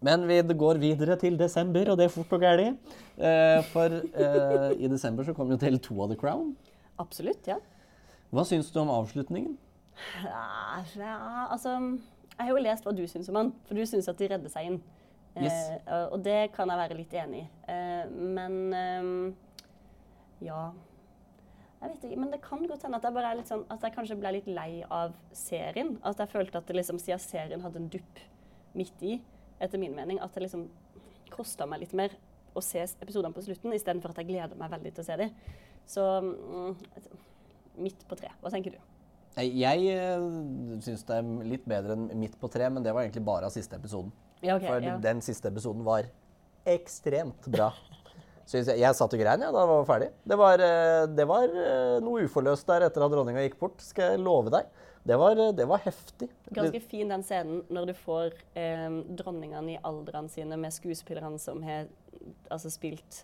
men vi går videre til desember, og det er fort og gæli. Eh, for eh, i desember så kom jo del to av The Crown. Absolutt, ja. Hva syns du om avslutningen? Ja, ja, altså Jeg har jo lest hva du syns om han, for du syns at de redder seg inn. Yes. Eh, og det kan jeg være litt enig i. Eh, men eh, ja Jeg vet ikke, men det kan godt hende at jeg bare er litt sånn At jeg kanskje ble litt lei av serien. At jeg følte at det liksom, siden serien hadde en dupp midt i, etter min mening, at det liksom kosta meg litt mer å se episodene på slutten, istedenfor at jeg gleder meg veldig til å se dem. Så mm, midt på tre. Hva tenker du? Jeg uh, syns det er litt bedre enn Midt på tre, men det var egentlig bare av siste episoden. Ja, ok, For ja. den siste episoden var ekstremt bra. Jeg, jeg satt og grein ja, da var var ferdig. Det var, eh, det var eh, noe uforløst der etter at dronninga gikk bort, skal jeg love deg. Det var, det var heftig. Ganske fin den scenen når du får eh, dronningene i aldrene sine med skuespillerne som har altså, spilt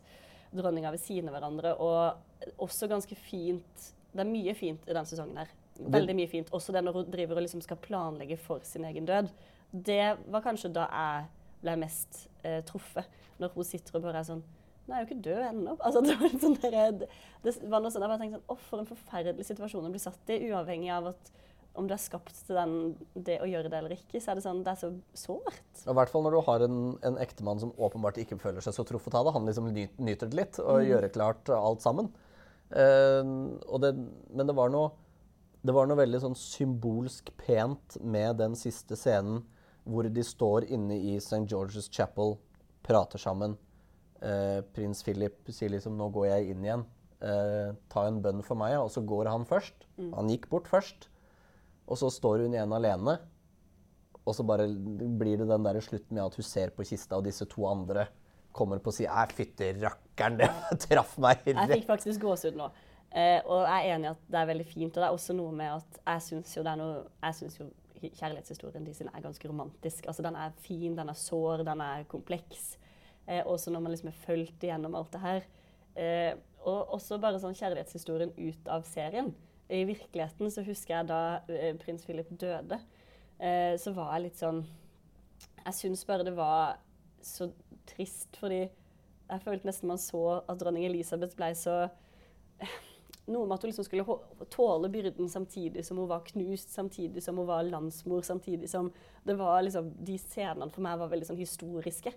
dronninga ved siden av hverandre. Og også ganske fint Det er mye fint i den sesongen her. Veldig mye fint. Også det når hun driver og liksom skal planlegge for sin egen død. Det var kanskje da jeg ble mest eh, truffet. Når hun sitter og bare er sånn jeg er jo ikke død ennå. Altså, det var sånn der, det var noe sånn, jeg bare tenkte sånn, Å, for en forferdelig situasjon å bli satt i, uavhengig av at om du er skapt til den, det å gjøre det eller ikke, så er det sånn, det er så sårt. I hvert fall når du har en, en ektemann som åpenbart ikke føler seg så truffet av det. Han liksom nyt, nyter det litt og gjør klart alt sammen. Uh, det, men det var noe det var noe veldig sånn symbolsk pent med den siste scenen hvor de står inne i St. George's Chapel, prater sammen. Eh, prins Philip sier liksom 'nå går jeg inn igjen'. Eh, ta en bønn for meg, og så går han først. Han gikk bort først. Og så står hun igjen alene. Og så bare blir det den der slutten med at hun ser på kista, og disse to andre kommer på å si 'æ, fytti rakkeren, det traff meg Jeg fikk faktisk gåsehud nå. Eh, og jeg er enig i at det er veldig fint. Og det er også noe med at jeg syns jo jo kjærlighetshistorien de sin er ganske romantisk. Altså den er fin, den er sår, den er kompleks. Eh, også når man liksom er fulgt igjennom alt det her. Eh, og også bare sånn kjærlighetshistorien ut av serien. I virkeligheten så husker jeg da eh, prins Philip døde, eh, så var jeg litt sånn Jeg syns bare det var så trist, fordi jeg følte nesten man så at dronning Elisabeth ble så noe med at hun liksom skulle tåle byrden samtidig som hun var knust, samtidig som hun var landsmor, samtidig som det var liksom, De scenene for meg var veldig sånn historiske.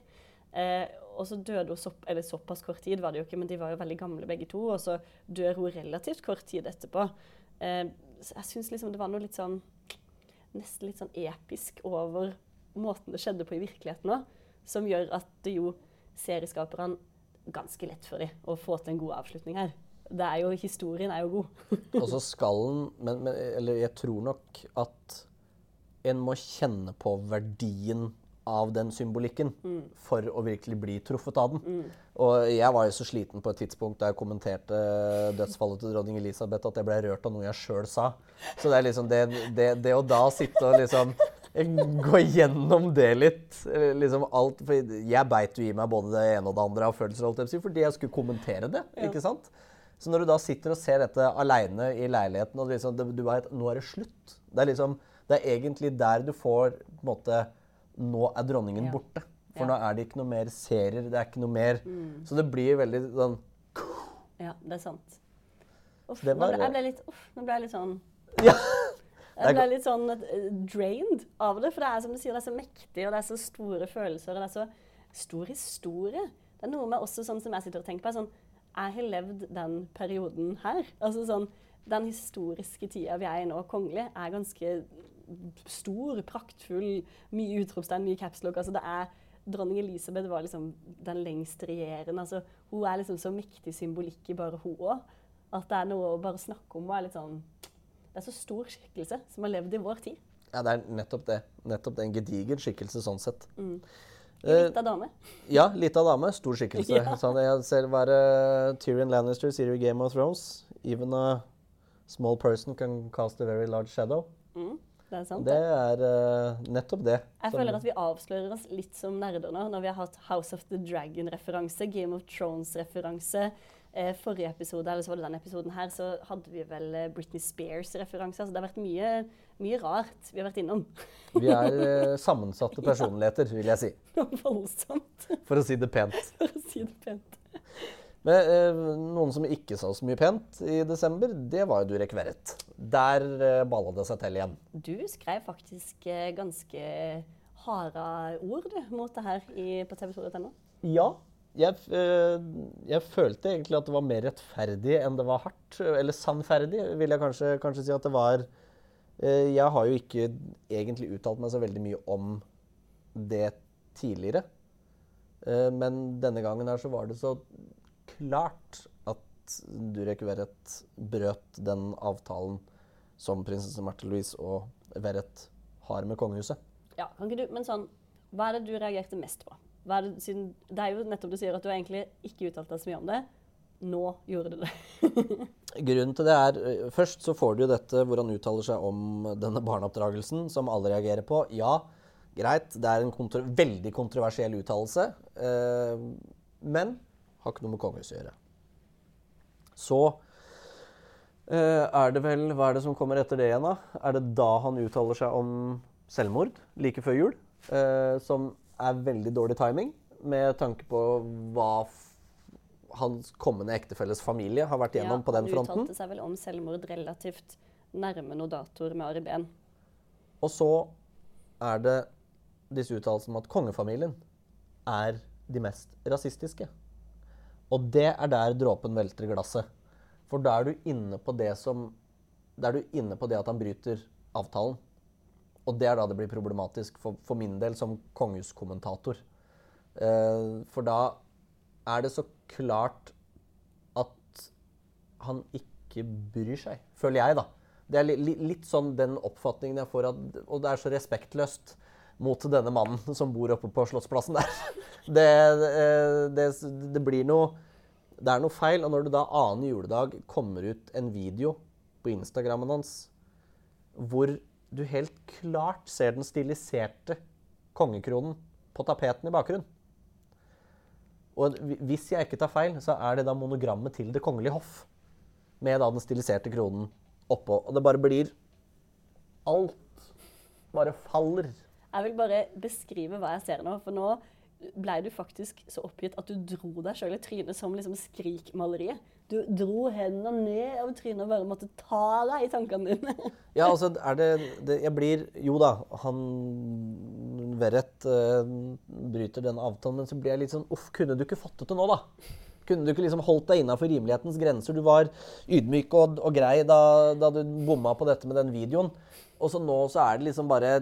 Eh, og så døde hun sopp, eller såpass kort tid, var det jo ikke, men de var jo veldig gamle begge to. Og så dør hun relativt kort tid etterpå. Eh, jeg syns liksom det var noe litt sånn Nesten litt sånn episk over måten det skjedde på i virkeligheten òg, som gjør at det jo serieskaperne ganske lett for dem å få til en god avslutning her. Det er jo, Historien er jo god. Og så skal en men, men Eller jeg tror nok at en må kjenne på verdien av den symbolikken for å virkelig bli truffet av den. Og jeg var jo så sliten på et tidspunkt da jeg kommenterte dødsfallet til dronning Elisabeth at jeg ble rørt av noe jeg sjøl sa. Så det er liksom det, det, det å da sitte og liksom gå gjennom det litt liksom alt, for Jeg beit jo i meg både det ene og det andre av følelser fordi jeg skulle kommentere det. ikke sant? Så når du da sitter og ser dette aleine i leiligheten, og liksom, du vet nå er det slutt Det er liksom, det er egentlig der du får på en måte Nå er dronningen Ja. borte. For Ja. nå er det ikke noe mer serier. Det er ikke noe mer Så det blir veldig sånn Ja, det er sant. Uff, det nå ble, jeg ble litt, uff, nå ble jeg litt sånn Ja. Jeg ble litt sånn eh, drained av det. For det er som du sier, det er så mektig, og det er så store følelser, og det er så stor historie. Det er noe med også sånn som jeg sitter og tenker på, er sånn Jeg har levd den perioden her. Altså sånn Den historiske tida vi er i nå, kongelig, er ganske stor, praktfull, mye utropstegn, mye capslock. Altså det er Dronning Elisabeth var liksom den lengst regjerende. Altså, hun er liksom så mektig symbolikk i bare hun òg. At det er noe å bare snakke om. er sånn det er så stor skikkelse som har levd i vår tid. Ja, det er nettopp det. Nettopp det. En gedigen skikkelse sånn sett. En Eh, lita dame. ja, lita dame. Stor skikkelse. Ja. Sånn, jeg ser være Tyrion Lannister sier i Game of Thrones Even a small person can cast a very large shadow. Mm, det er sant. Det er uh, nettopp det. Jeg føler at vi avslører oss litt som nerder nå, når vi har hatt House of the Dragon-referanse, Game of Thrones-referanse. Eh, forrige episode, eller så var det denne episoden her, så hadde vi vel eh, Britney Spears-referanse. Altså, det har vært mye, mye rart vi har vært innom. Vi er eh, sammensatte personligheter, vil jeg si. Voldsomt, For å si det pent. for å si det pent. Men eh, noen som ikke sa så mye pent i desember, det var jo Durek Verret. Der eh, balla det seg til igjen. Du skrev faktisk eh, ganske harde ord du, mot det her i, på tv2.no. Ja. Jeg, eh, jeg følte egentlig at det var mer rettferdig enn det var hardt. Eller sannferdig, vil jeg kanskje, kanskje si at det var. Eh, Jeg har jo ikke egentlig uttalt meg så veldig mye om det tidligere. Eh, Men denne gangen her så var det så klart at Durek Verrett brøt den avtalen som prinsesse Märtha Louise og Verrett har med kongehuset. Ja, kan ikke du, men sånn, Hva er det du reagerte mest på? Hva er det, siden, det er jo nettopp du sier at du egentlig ikke uttalt deg så mye om det. Nå gjorde du det. Grunnen til det er Først så får du jo dette hvor han uttaler seg om denne barneoppdragelsen, som alle reagerer på. Ja, greit, det er en kontro veldig kontroversiell uttalelse. eh, men har ikke noe med kongehuset å gjøre. Så eh, er det vel Hva er det som kommer etter det igjen, da? Er det da han uttaler seg om selvmord like før jul? eh, som er veldig dårlig timing, med tanke på hva hans kommende ektefelles familie har vært igjennom på den fronten. Han uttalte seg vel om selvmord relativt nærme noen datoer med Ari Behn. Og så er det disse uttalelsene om at kongefamilien er de mest rasistiske. Og det er der dråpen velter glasset. For da er du inne på det som Da er du inne på det at han bryter avtalen. Og det er da det blir problematisk for, for min del som kongehuskommentator. Eh, for da er det så klart at han ikke bryr seg, føler jeg, da. Det er li, li, litt sånn den oppfatningen jeg får, at, og det er så respektløst mot denne mannen som bor oppe på Slottsplassen der. Det, eh, det, det, blir noe Det er noe feil. Og når det da annen juledag kommer ut en video på Instagrammen hans hvor du helt klart ser den stiliserte kongekronen på tapeten i bakgrunnen Og hvis jeg ikke tar feil, så er det da monogrammet til Det kongelige hoff med da den stiliserte kronen oppå. Og det bare blir Alt bare faller. Jeg vil bare beskrive hva jeg ser nå. For nå ble du faktisk så oppgitt at du dro deg sjøl i trynet som liksom Skrik-maleriet. Du dro hendene ned over trynet og bare måtte ta deg i tankene dine. ja, altså er det, det, Jeg blir Jo da, han Verrett øh, bryter den avtalen, men så blir jeg litt sånn Uff, kunne du ikke fått det nå, da? Kunne du ikke liksom holdt deg innafor rimelighetens grenser? Du var ydmyk og, og grei da, da, du bomma på dette med den videoen. Og så nå så er det liksom bare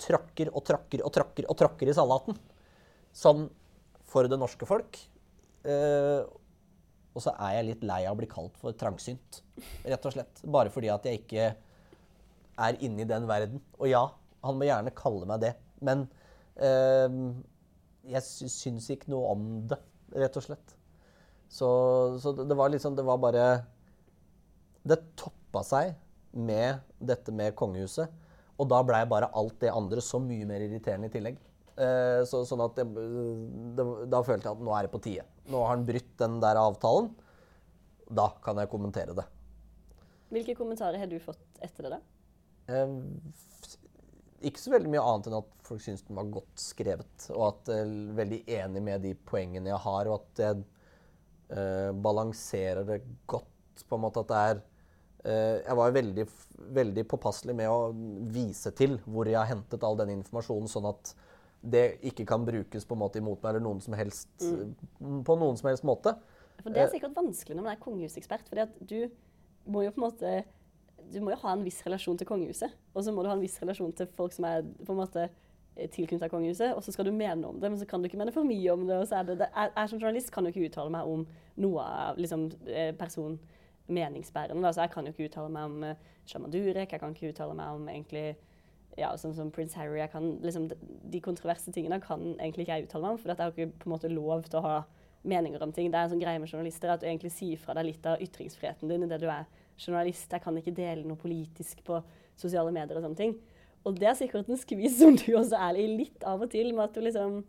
tråkker og tråkker og tråkker og tråkker i salaten. Sånn for det norske folk. Eh, og så er jeg litt lei av å bli kalt for trangsynt, rett og slett. Bare fordi at jeg ikke er inne i den verden. Og ja, han må gjerne kalle meg det. Men eh, jeg syns ikke noe om det, rett og slett. Så, så det var liksom Det var bare Det toppa seg med dette med kongehuset. Og da blei bare alt det andre så mye mer irriterende i tillegg. Eh, så, sånn at det, det, Da følte jeg at nå er det på tide. Nå har han brutt den der avtalen. Da kan jeg kommentere det. Hvilke kommentarer har du fått etter det? da? Eh, ikke så veldig mye annet enn at folk syns den var godt skrevet. Og at jeg er veldig enig med de poengene jeg har, og at jeg eh, balanserer det godt. På en måte at det er Eh, jeg var veldig, veldig påpasselig med å vise til hvor jeg har hentet all den informasjonen, sånn at det ikke kan brukes på en måte imot meg eller noen som helst, mm. på noen som helst måte. For Det er eh, sikkert vanskelig når man er kongehusekspert. fordi du må jo på en måte du må jo ha en viss relasjon til kongehuset. Og så må du ha en viss relasjon til folk som er på en måte tilknyttet kongehuset. Og så skal du mene om det, men så kan du ikke mene for mye om det. og så er det, det jeg, jeg som journalist kan jo ikke uttale meg om noe av liksom, eh, person meningsbærende. Altså, jeg kan jo ikke uttale meg om uh, Shaman Durek, jeg kan ikke uttale meg om egentlig ja, sånn som Prince Harry. Kan, liksom, de kontroverse tingene kan egentlig ikke jeg uttale meg om, for jeg har ikke på en måte lov til å ha meninger om ting. Det er en sånn greie med journalister at du egentlig sier fra deg litt av ytringsfriheten din idet du er journalist. Jeg kan ikke dele noe politisk på sosiale medier og sånne ting. Og det er sikkert en skvis som du også er i litt av og til, med at du liksom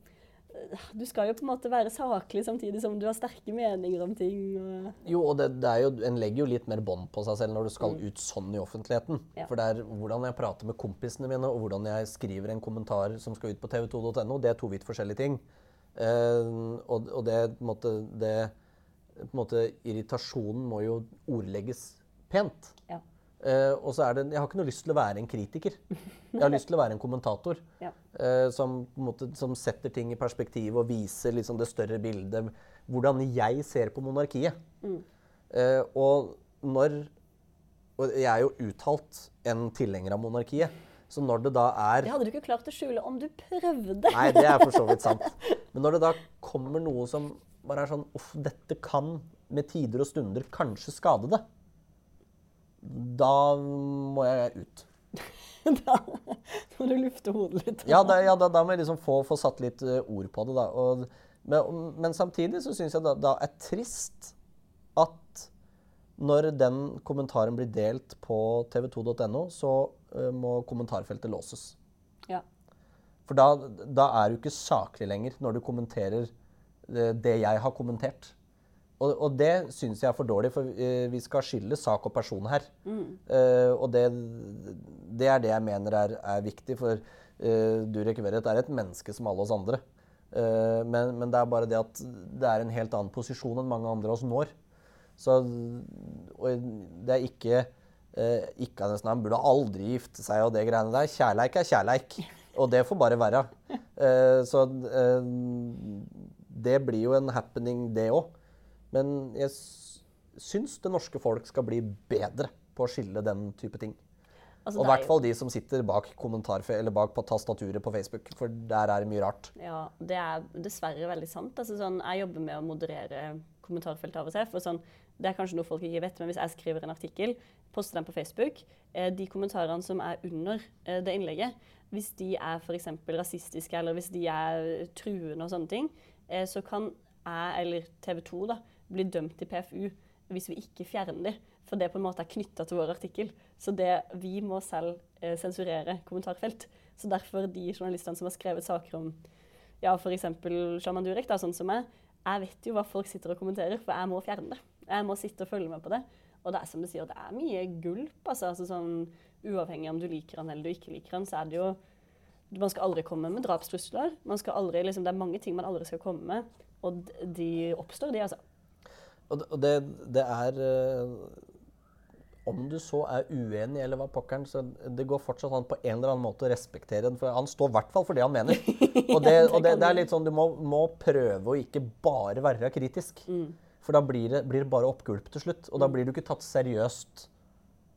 du skal jo på en måte være saklig samtidig som du har sterke meninger om ting. Jo, og det, det jo, en legger jo litt mer bånd på seg selv når du skal mm. ut sånn i offentligheten. Ja. For det er hvordan jeg prater med kompisene mine, og hvordan jeg skriver en kommentar som skal ut på tv2.no, det er to vidt forskjellige ting. Uh, og, og, det, måte, det på en måte, Irritasjonen må jo ordlegges pent. Ja. Uh, og så er det Jeg har ikke noe lyst til å være en kritiker. Jeg har lyst til å være en kommentator. Ja. Uh, som, måte, som, setter ting i perspektiv og viser liksom, det større bildet. Hvordan jeg ser på monarkiet. Mm. Uh, og når Og jeg er jo uttalt en tilhenger av monarkiet. Så når det da er Det hadde du ikke klart å skjule om du prøvde. Nei, det er for så vidt sant. Men når det da kommer noe som bare er sånn Uff, dette kan med tider og stunder kanskje skade det da må jeg ut. da må du lufte hodet litt. ja, da, ja da, da, må jeg liksom få, få satt litt uh, ord på det. Da. Og, men, men, samtidig så syns jeg det da er trist at når den kommentaren blir delt på tv2.no, så uh, må kommentarfeltet låses. Ja. For da, da, er du ikke saklig lenger når du kommenterer uh, det jeg har kommentert. Og, og det syns jeg er for dårlig, for uh, vi skal skille sak og person her. Mm. Uh, og det, det, er det jeg mener er, er viktig, for uh, Durek Verret er et menneske som alle oss andre. Men, men, det er bare det at det er en helt annen posisjon enn mange andre av oss når. Så det er ikke ikke av Han burde aldri gifte seg og det greiene der. Kjærleik er kjærleik. Og det får bare være. så det blir jo en happening, det òg. Men jeg syns det norske folk skal bli bedre på å skille den type ting. Altså, Og i er hvert fall de som sitter bak, eller bak på tastaturet på Facebook, for der er det mye rart. Ja, det er dessverre veldig sant. Altså, sånn, jeg jobber med å moderere kommentarfeltet av og til. For sånn, det er kanskje noe folk ikke vet, men hvis jeg skriver en artikkel, poster den på Facebook, eh, de kommentarene som er under eh, det innlegget, hvis de er f.eks. rasistiske eller hvis de er truende og sånne ting, eh, så kan jeg eller TV 2 da, bli dømt i PFU hvis vi ikke fjerner dem. For det på en måte er knytta til vår artikkel. Så det, vi må selv eh, sensurere kommentarfelt. Så derfor de journalistene som har skrevet saker om ja, f.eks. Shaman Durek, da, sånn som meg, jeg vet jo hva folk sitter og kommenterer, for jeg må fjerne det. Jeg må sitte og følge med på det. Og det er som du sier, det er mye gulp. Altså, altså sånn, uavhengig om du liker han eller du ikke liker han, så er det jo Man skal aldri komme med drapstrusler. Man skal aldri, liksom, det er mange ting man aldri skal komme med. Og de oppstår, de, altså. Og det, og det, det er eh, Om du så er uenig eller hva pokkeren, så det går fortsatt an på en eller annen måte å respektere den. For han står i hvert fall for det han mener. Og det, og det, det er litt sånn du må, må prøve å ikke bare være kritisk. Mm. For da blir det, blir bare oppgulp til slutt. Og da blir du ikke tatt seriøst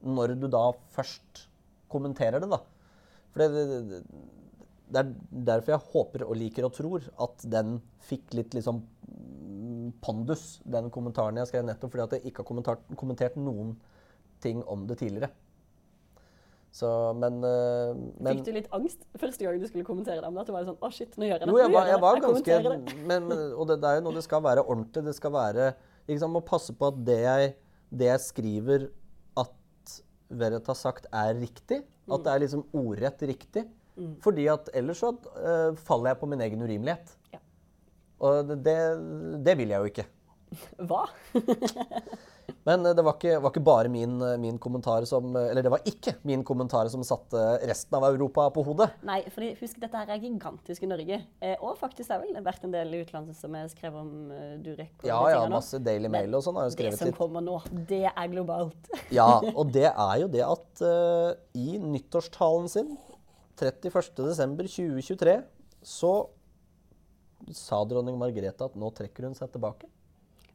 når du da først kommenterer det, da. For det, det, det, er derfor jeg håper og liker og tror at den fikk litt liksom mm, pondus, den kommentaren jeg skrev nettopp, fordi at jeg ikke har kommentert, kommentert noen ting om det tidligere. Så, men, eh, men Fikk du litt angst første gang du skulle kommentere dem? At du var sånn, å shit, nå gjør jeg det. Jo, jeg var, jeg var det. ganske det. men, men, Og det, det er jo noe det skal være ordentlig. Det skal være liksom, Må passe på at det jeg, det jeg skriver at Verret har sagt, er riktig. Mm. At det er liksom ordrett riktig. Fordi at ellers så uh, faller jeg på min egen urimelighet. Og det, det, vil jeg jo ikke. Hva? Men eh, det var ikke, var ikke bare min, eh, min kommentar som Eller det var ikke min kommentar som satte resten av Europa på hodet. Nei, for husk dette her er gigantisk i Norge. Eh, og faktisk det er vel vært en del i utlandet som er skrevet om eh, Durek. Ja, ja, masse Daily Mail og sånn har jo Det som kommer nå, det er globalt. Ja, og det er jo det at uh, i nyttårstalen sin 31.12.2023 så sa dronning Margrethe at nå trekker hun seg tilbake.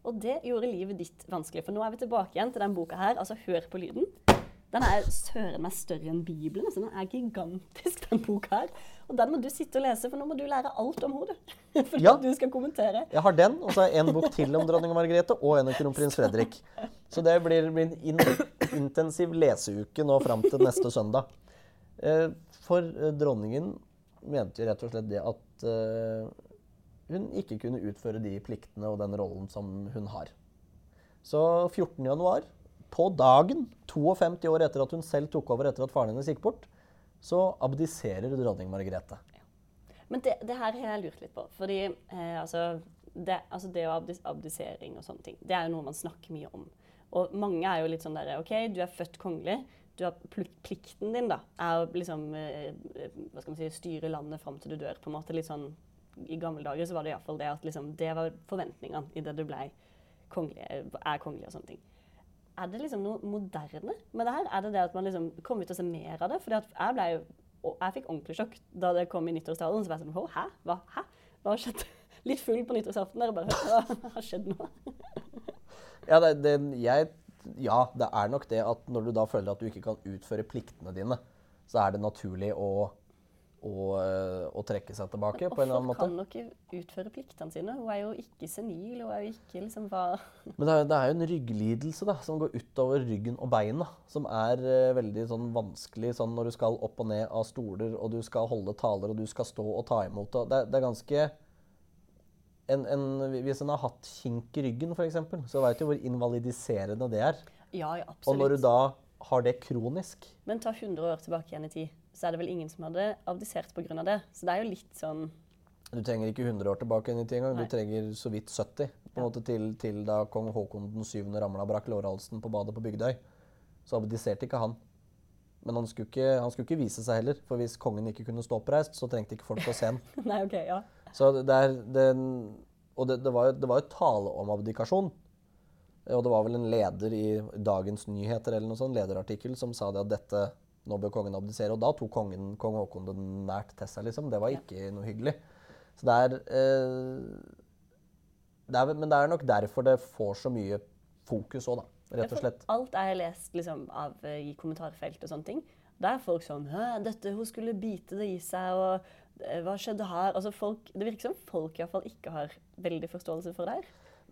Og det gjorde livet ditt vanskelig. For nå er vi tilbake igjen til den boka her. Altså, hør på lyden. Den er søren meg større enn Bibelen. Altså, den er gigantisk, den boka her. Og den må du sitte og lese, for nå må du lære alt om henne. For Ja. du skal kommentere. Jeg har den, og så har jeg en bok til om dronning Margrethe og en om kronprins Fredrik. Så det blir, blir en in intensiv leseuke nå fram til neste søndag. Eh, for eh, dronningen mente jo rett og slett det at eh, hun ikke kunne utføre de pliktene og den rollen som hun har. Så 14. januar, på dagen, 52 år etter at hun selv tok over etter at faren hennes gikk bort, så abdiserer dronning Margrethe. Men det, det her har jeg lurt litt på. Fordi eh, altså, det, altså det å abdis abdisering og sånne ting, det er jo noe man snakker mye om. Og mange er jo litt sånn der OK, du er født kongelig. Du har plikten din da, er å liksom eh, eh, hva skal man si, styre landet fram til du dør. på en måte litt sånn, I gamle dager så var det iallfall det at liksom, det var forventningene idet du ble kongelig, er kongelig og sånne ting. Er det liksom noe moderne med det her? Er det det at man liksom kommer ut til å se mer av det? At jeg ble jo jeg fikk ordentlig sjokk da det kom i nyttårstalen. Så var jeg sånn «Å, Hæ? Hva? Hæ? Hva har skjedd? Litt full på nyttårsaften der og bare Hva har skjedd nå? Ja det, det, jeg, ja, det er nok det at når du da føler at du ikke kan utføre pliktene dine, så er det naturlig å, å, eh, å trekke seg tilbake på en eller annen Hvorfor Offer kan nok utføre pliktene sine? Hun er jo ikke senil. Hun er jo ikke liksom hva Men det er, det er jo en rygglidelse da, som går utover ryggen og beina, som er uh, veldig sånn vanskelig sånn når du skal opp og ned av stoler, og du skal holde taler, og du skal stå og ta imot. Og det, det er ganske en, en, Hvis en har hatt kink i ryggen, f.eks., så veit du hvor invalidiserende det er. Ja, ja, Og når du da har det kronisk Men ta 100 år tilbake igjen i tid, så er det vel ingen som hadde abdisert pga. det. Så det er jo litt sånn Du trenger ikke 100 år tilbake igjen i tid engang. Du trenger så vidt 70. På en måte til, til da kong Haakon den 7. ramla og brakk lårhalsen på badet på Bygdøy. Så abdiserte ikke han. Men han skulle ikke, han skulle ikke vise seg heller. For hvis kongen ikke kunne stå oppreist, så trengte ikke folk å se ham. Nei, OK, ja. Så det er den, Og det, det var jo det var jo tale om abdikasjon. Og det var vel en leder i Dagens Nyheter eller noe sånt, lederartikkel som sa det at dette nå bør kongen abdisere. Og da tok kongen, kong Haakon det nært til seg, liksom. Det var Ja. ikke noe hyggelig. Så det er, eh, det er Men det er nok derfor det får så mye fokus òg, da. Rett og slett. Alt jeg har lest liksom, av, eh, i kommentarfelt og sånne ting, Da er folk sånn dette, hun skulle bite det i seg, og eh, hva skjedde her? Altså folk, Det virker som folk i hvert fall ikke har veldig forståelse for det her.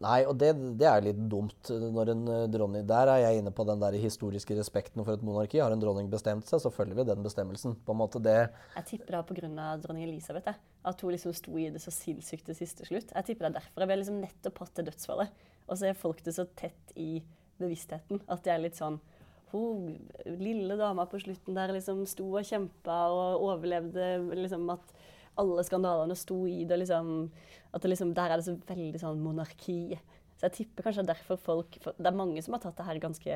Nei, og det, det er litt dumt. Når en eh, dronning Der er jeg inne på den der historiske respekten for et monarki. Har en dronning bestemt seg, så følger vi den bestemmelsen. På en måte det Jeg tipper det var pga. dronning Elisabeth. jeg. At hun liksom sto i det så sinnssykt til siste slutt. Jeg tipper det er derfor. Jeg ble liksom nettopp hatt til dødsfallet. Og så er folk det så tett i bevisstheten at det er litt sånn Hun lille dama på slutten der liksom sto og kjempa og overlevde liksom at alle skandalene sto i det. liksom, at det liksom, Der er det så veldig sånn monarki. Så jeg tipper kanskje derfor folk for Det er mange som har tatt det her ganske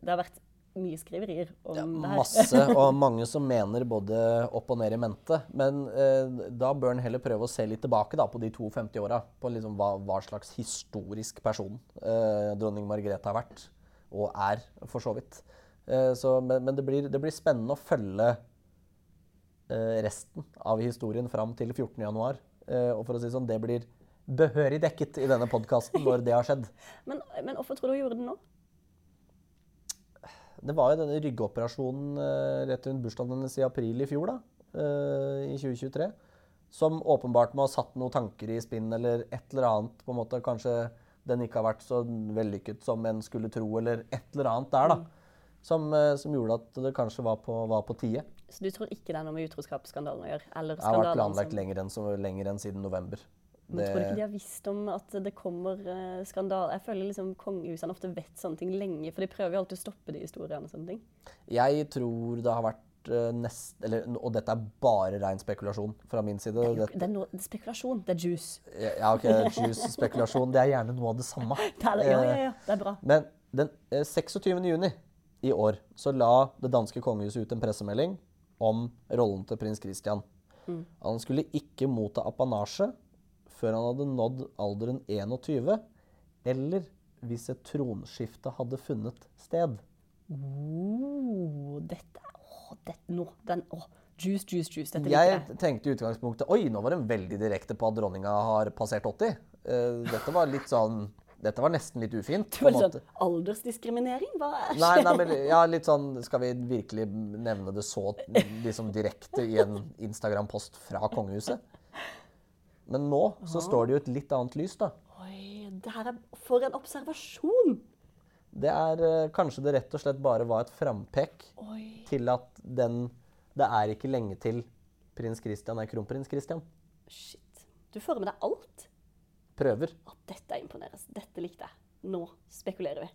Det har vært mye skriverier om ja, det her. Masse, og mange som mener både opp og ned i mente. Men eh, da bør en heller prøve å se litt tilbake da, på de 52 åra. På liksom hva, hva slags historisk person eh, dronning Margrethe har vært. Og er, for så vidt. Eh, så, men men det, blir, det blir spennende å følge resten av historien fram til 14.1. Eh, og for å si sånn, det blir behørig dekket i denne podkasten når det har skjedd. Men, men hvorfor tror du hun gjorde det nå? Det var jo denne ryggoperasjonen eh, rett rundt bursdagen hennes i april i fjor, da, eh, i 2023, som åpenbart må ha satt noen tanker i spinn eller et eller annet. på en måte, Kanskje den ikke har vært så vellykket som en skulle tro, eller et eller annet der, da. Som, eh, som gjorde at det kanskje var på, var på tide. Så du tror ikke det er noe med utroskapsskandalen å gjøre? Eller Det har vært planlagt som- lenger enn, så, lenger enn siden november. Men tror du ikke de har visst om at det kommer uh, skandale? Jeg føler liksom kongehusene ofte vet sånne ting lenge, for de prøver jo alltid å stoppe de historiene og sånne ting. Jeg tror det har vært uh, nest... Eller, og dette er bare ren spekulasjon fra min side. Det er, jo, det er, no, det spekulasjon. Det er juice. ja, ok, juice-spekulasjon, det er gjerne noe av det samme. Det er det. Ja, ja, ja. Det er bra. Men den uh, 26. juni i år så la det danske kongehuset ut en pressemelding om rollen til prins Christian. Han skulle ikke motta apanasje før han hadde nådd alderen 21, eller hvis et tronskifte hadde funnet sted. Oh, dette Å, dette nå. Den Å, juice, juice, juice. Dette liker Jeg jeg. tenkte i utgangspunktet Oi, nå var den veldig direkte på at dronninga har passert 80. Uh, dette var litt sånn Dette var nesten litt ufint. Du på en litt sånn aldersdiskriminering? Hva skjer? Nei, nei, men ja, litt sånn Skal vi virkelig nevne det så liksom direkte i en Instagram-post fra kongehuset? Men nå så står det jo et litt annet lys, da. Oi, det her er For en observasjon! Det er eh, kanskje det rett og slett bare var et frampek Oi. til at den Det er ikke lenge til prins Christian er kronprins Christian. Shit. Du får med deg alt. Prøver. Å, dette er imponerende. Dette likte jeg. Nå spekulerer vi.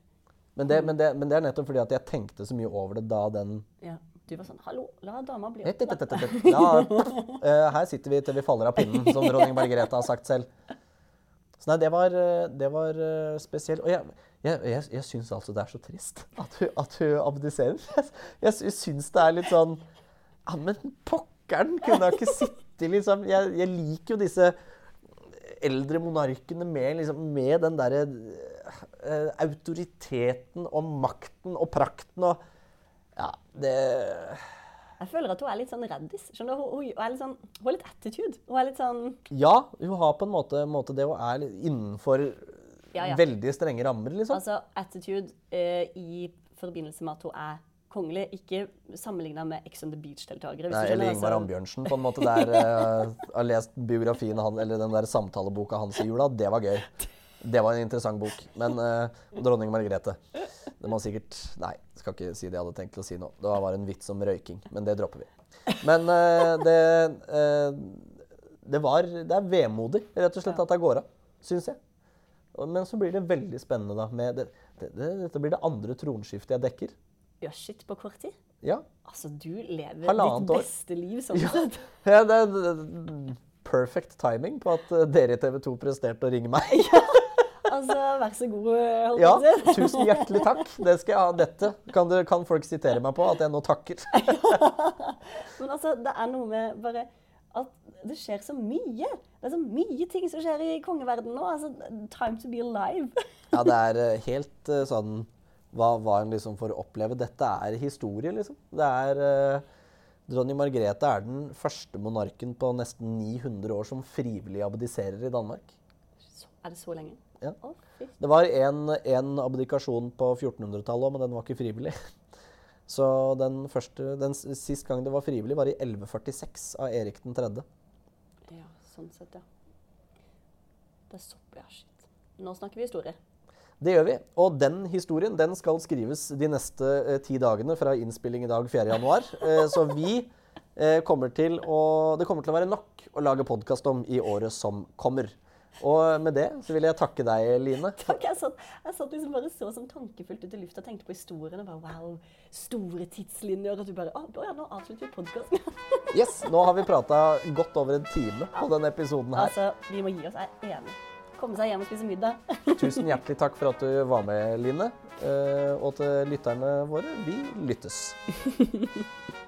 Men det, men, det, men det er nettopp fordi at jeg tenkte så mye over det da den Ja. Du var sånn Hallo, la dama bli et, et. Ja, eh, her sitter vi til vi faller av pinnen, som dronning Margrethe har sagt selv. Så nei, det var, eh, det var eh, spesielt. Og jeg, jeg, jeg, jeg syns altså det er så trist at hun, at hun abdiserer. Jeg, jeg syns det er litt sånn Ja, men pokkeren! Kunne hun ikke sitte liksom jeg, jeg liker jo disse eldre monarkene med, liksom, med den derre eh, autoriteten og makten og prakten og Ja, det Jeg føler at hun er litt sånn raddis. Hun, hun, er litt sånn Hun har litt attitude. Hun er litt sånn Ja, hun har på en måte, måte det Hun er innenfor Ja, ja. veldig strenge rammer, liksom. Altså attitude eh, i forbindelse med at hun er kongelig, ikke sammenligna med Ex on the Beach-deltakere. Nei, eller Ingvar altså. Ambjørnsen, på en måte. Der uh, har lest biografien han, eller den der samtaleboka hans i jula. Det var gøy. Det var en interessant bok. Men uh, dronning Margrethe Det må sikkert Nei, skal ikke si det jeg hadde tenkt til å si nå. Det var bare en vits om røyking. Men det dropper vi. Men uh, det Det var Det er vemodig, rett og slett, at det går av. Syns jeg. Men så blir det veldig spennende, da. Med det, det, det, dette blir det andre tronskiftet jeg dekker. Ja, shit, på kort tid. Ja. Altså, du lever Halvandet ditt år. beste liv sånn Ja. sett. Ja, det er er perfect timing på at eh, dere i TV 2 presterte å ringe meg. Altså, vær så god, holdt Ja, på tusen hjertelig takk. Det skal jeg ha. Dette kan, du, kan folk sitere meg på, at jeg nå takker. Men altså, det er noe med bare at det skjer så mye. Det er så mye ting som skjer i kongeverdenen nå. Altså, time to be alive. Ja, det er eh, helt eh, sånn hva, hva en liksom får oppleve. Dette er historie, liksom. Det er eh, Dronning Margrethe er den første monarken på nesten 900 år som frivillig abdiserer i Danmark. Så, er det så lenge? Ja. Å. Det var en, en abdikasjon på 1400-tallet òg, men den var ikke frivillig. Så den første, den sist gang det var frivillig, var i 1146 av Erik den tredje. Ja, sånn sett, ja. Det er så Ja, shit. Nå snakker vi historie. Det gjør vi. Og den historien den skal skrives de neste eh, ti dagene fra innspilling i dag 4. januar. Eh, så vi eh, kommer til å Det kommer til å være nok å lage podkast om i året som kommer. Og med det så vil jeg takke deg, Line. Takk, jeg satt, jeg satt liksom bare så sånn tankefullt ut i lufta og tenkte på historien. og bare, wow, Store tidslinjer. Og du bare Å å ja, nå avslutter vi podkasten. Yes, Nå har vi prata godt over en time på denne episoden her. altså, vi må gi oss. Jeg er enig. Komme seg hjem og spise middag. Tusen hjertelig takk for at du var med, Line. Eh, Og til lytterne våre, vi lyttes.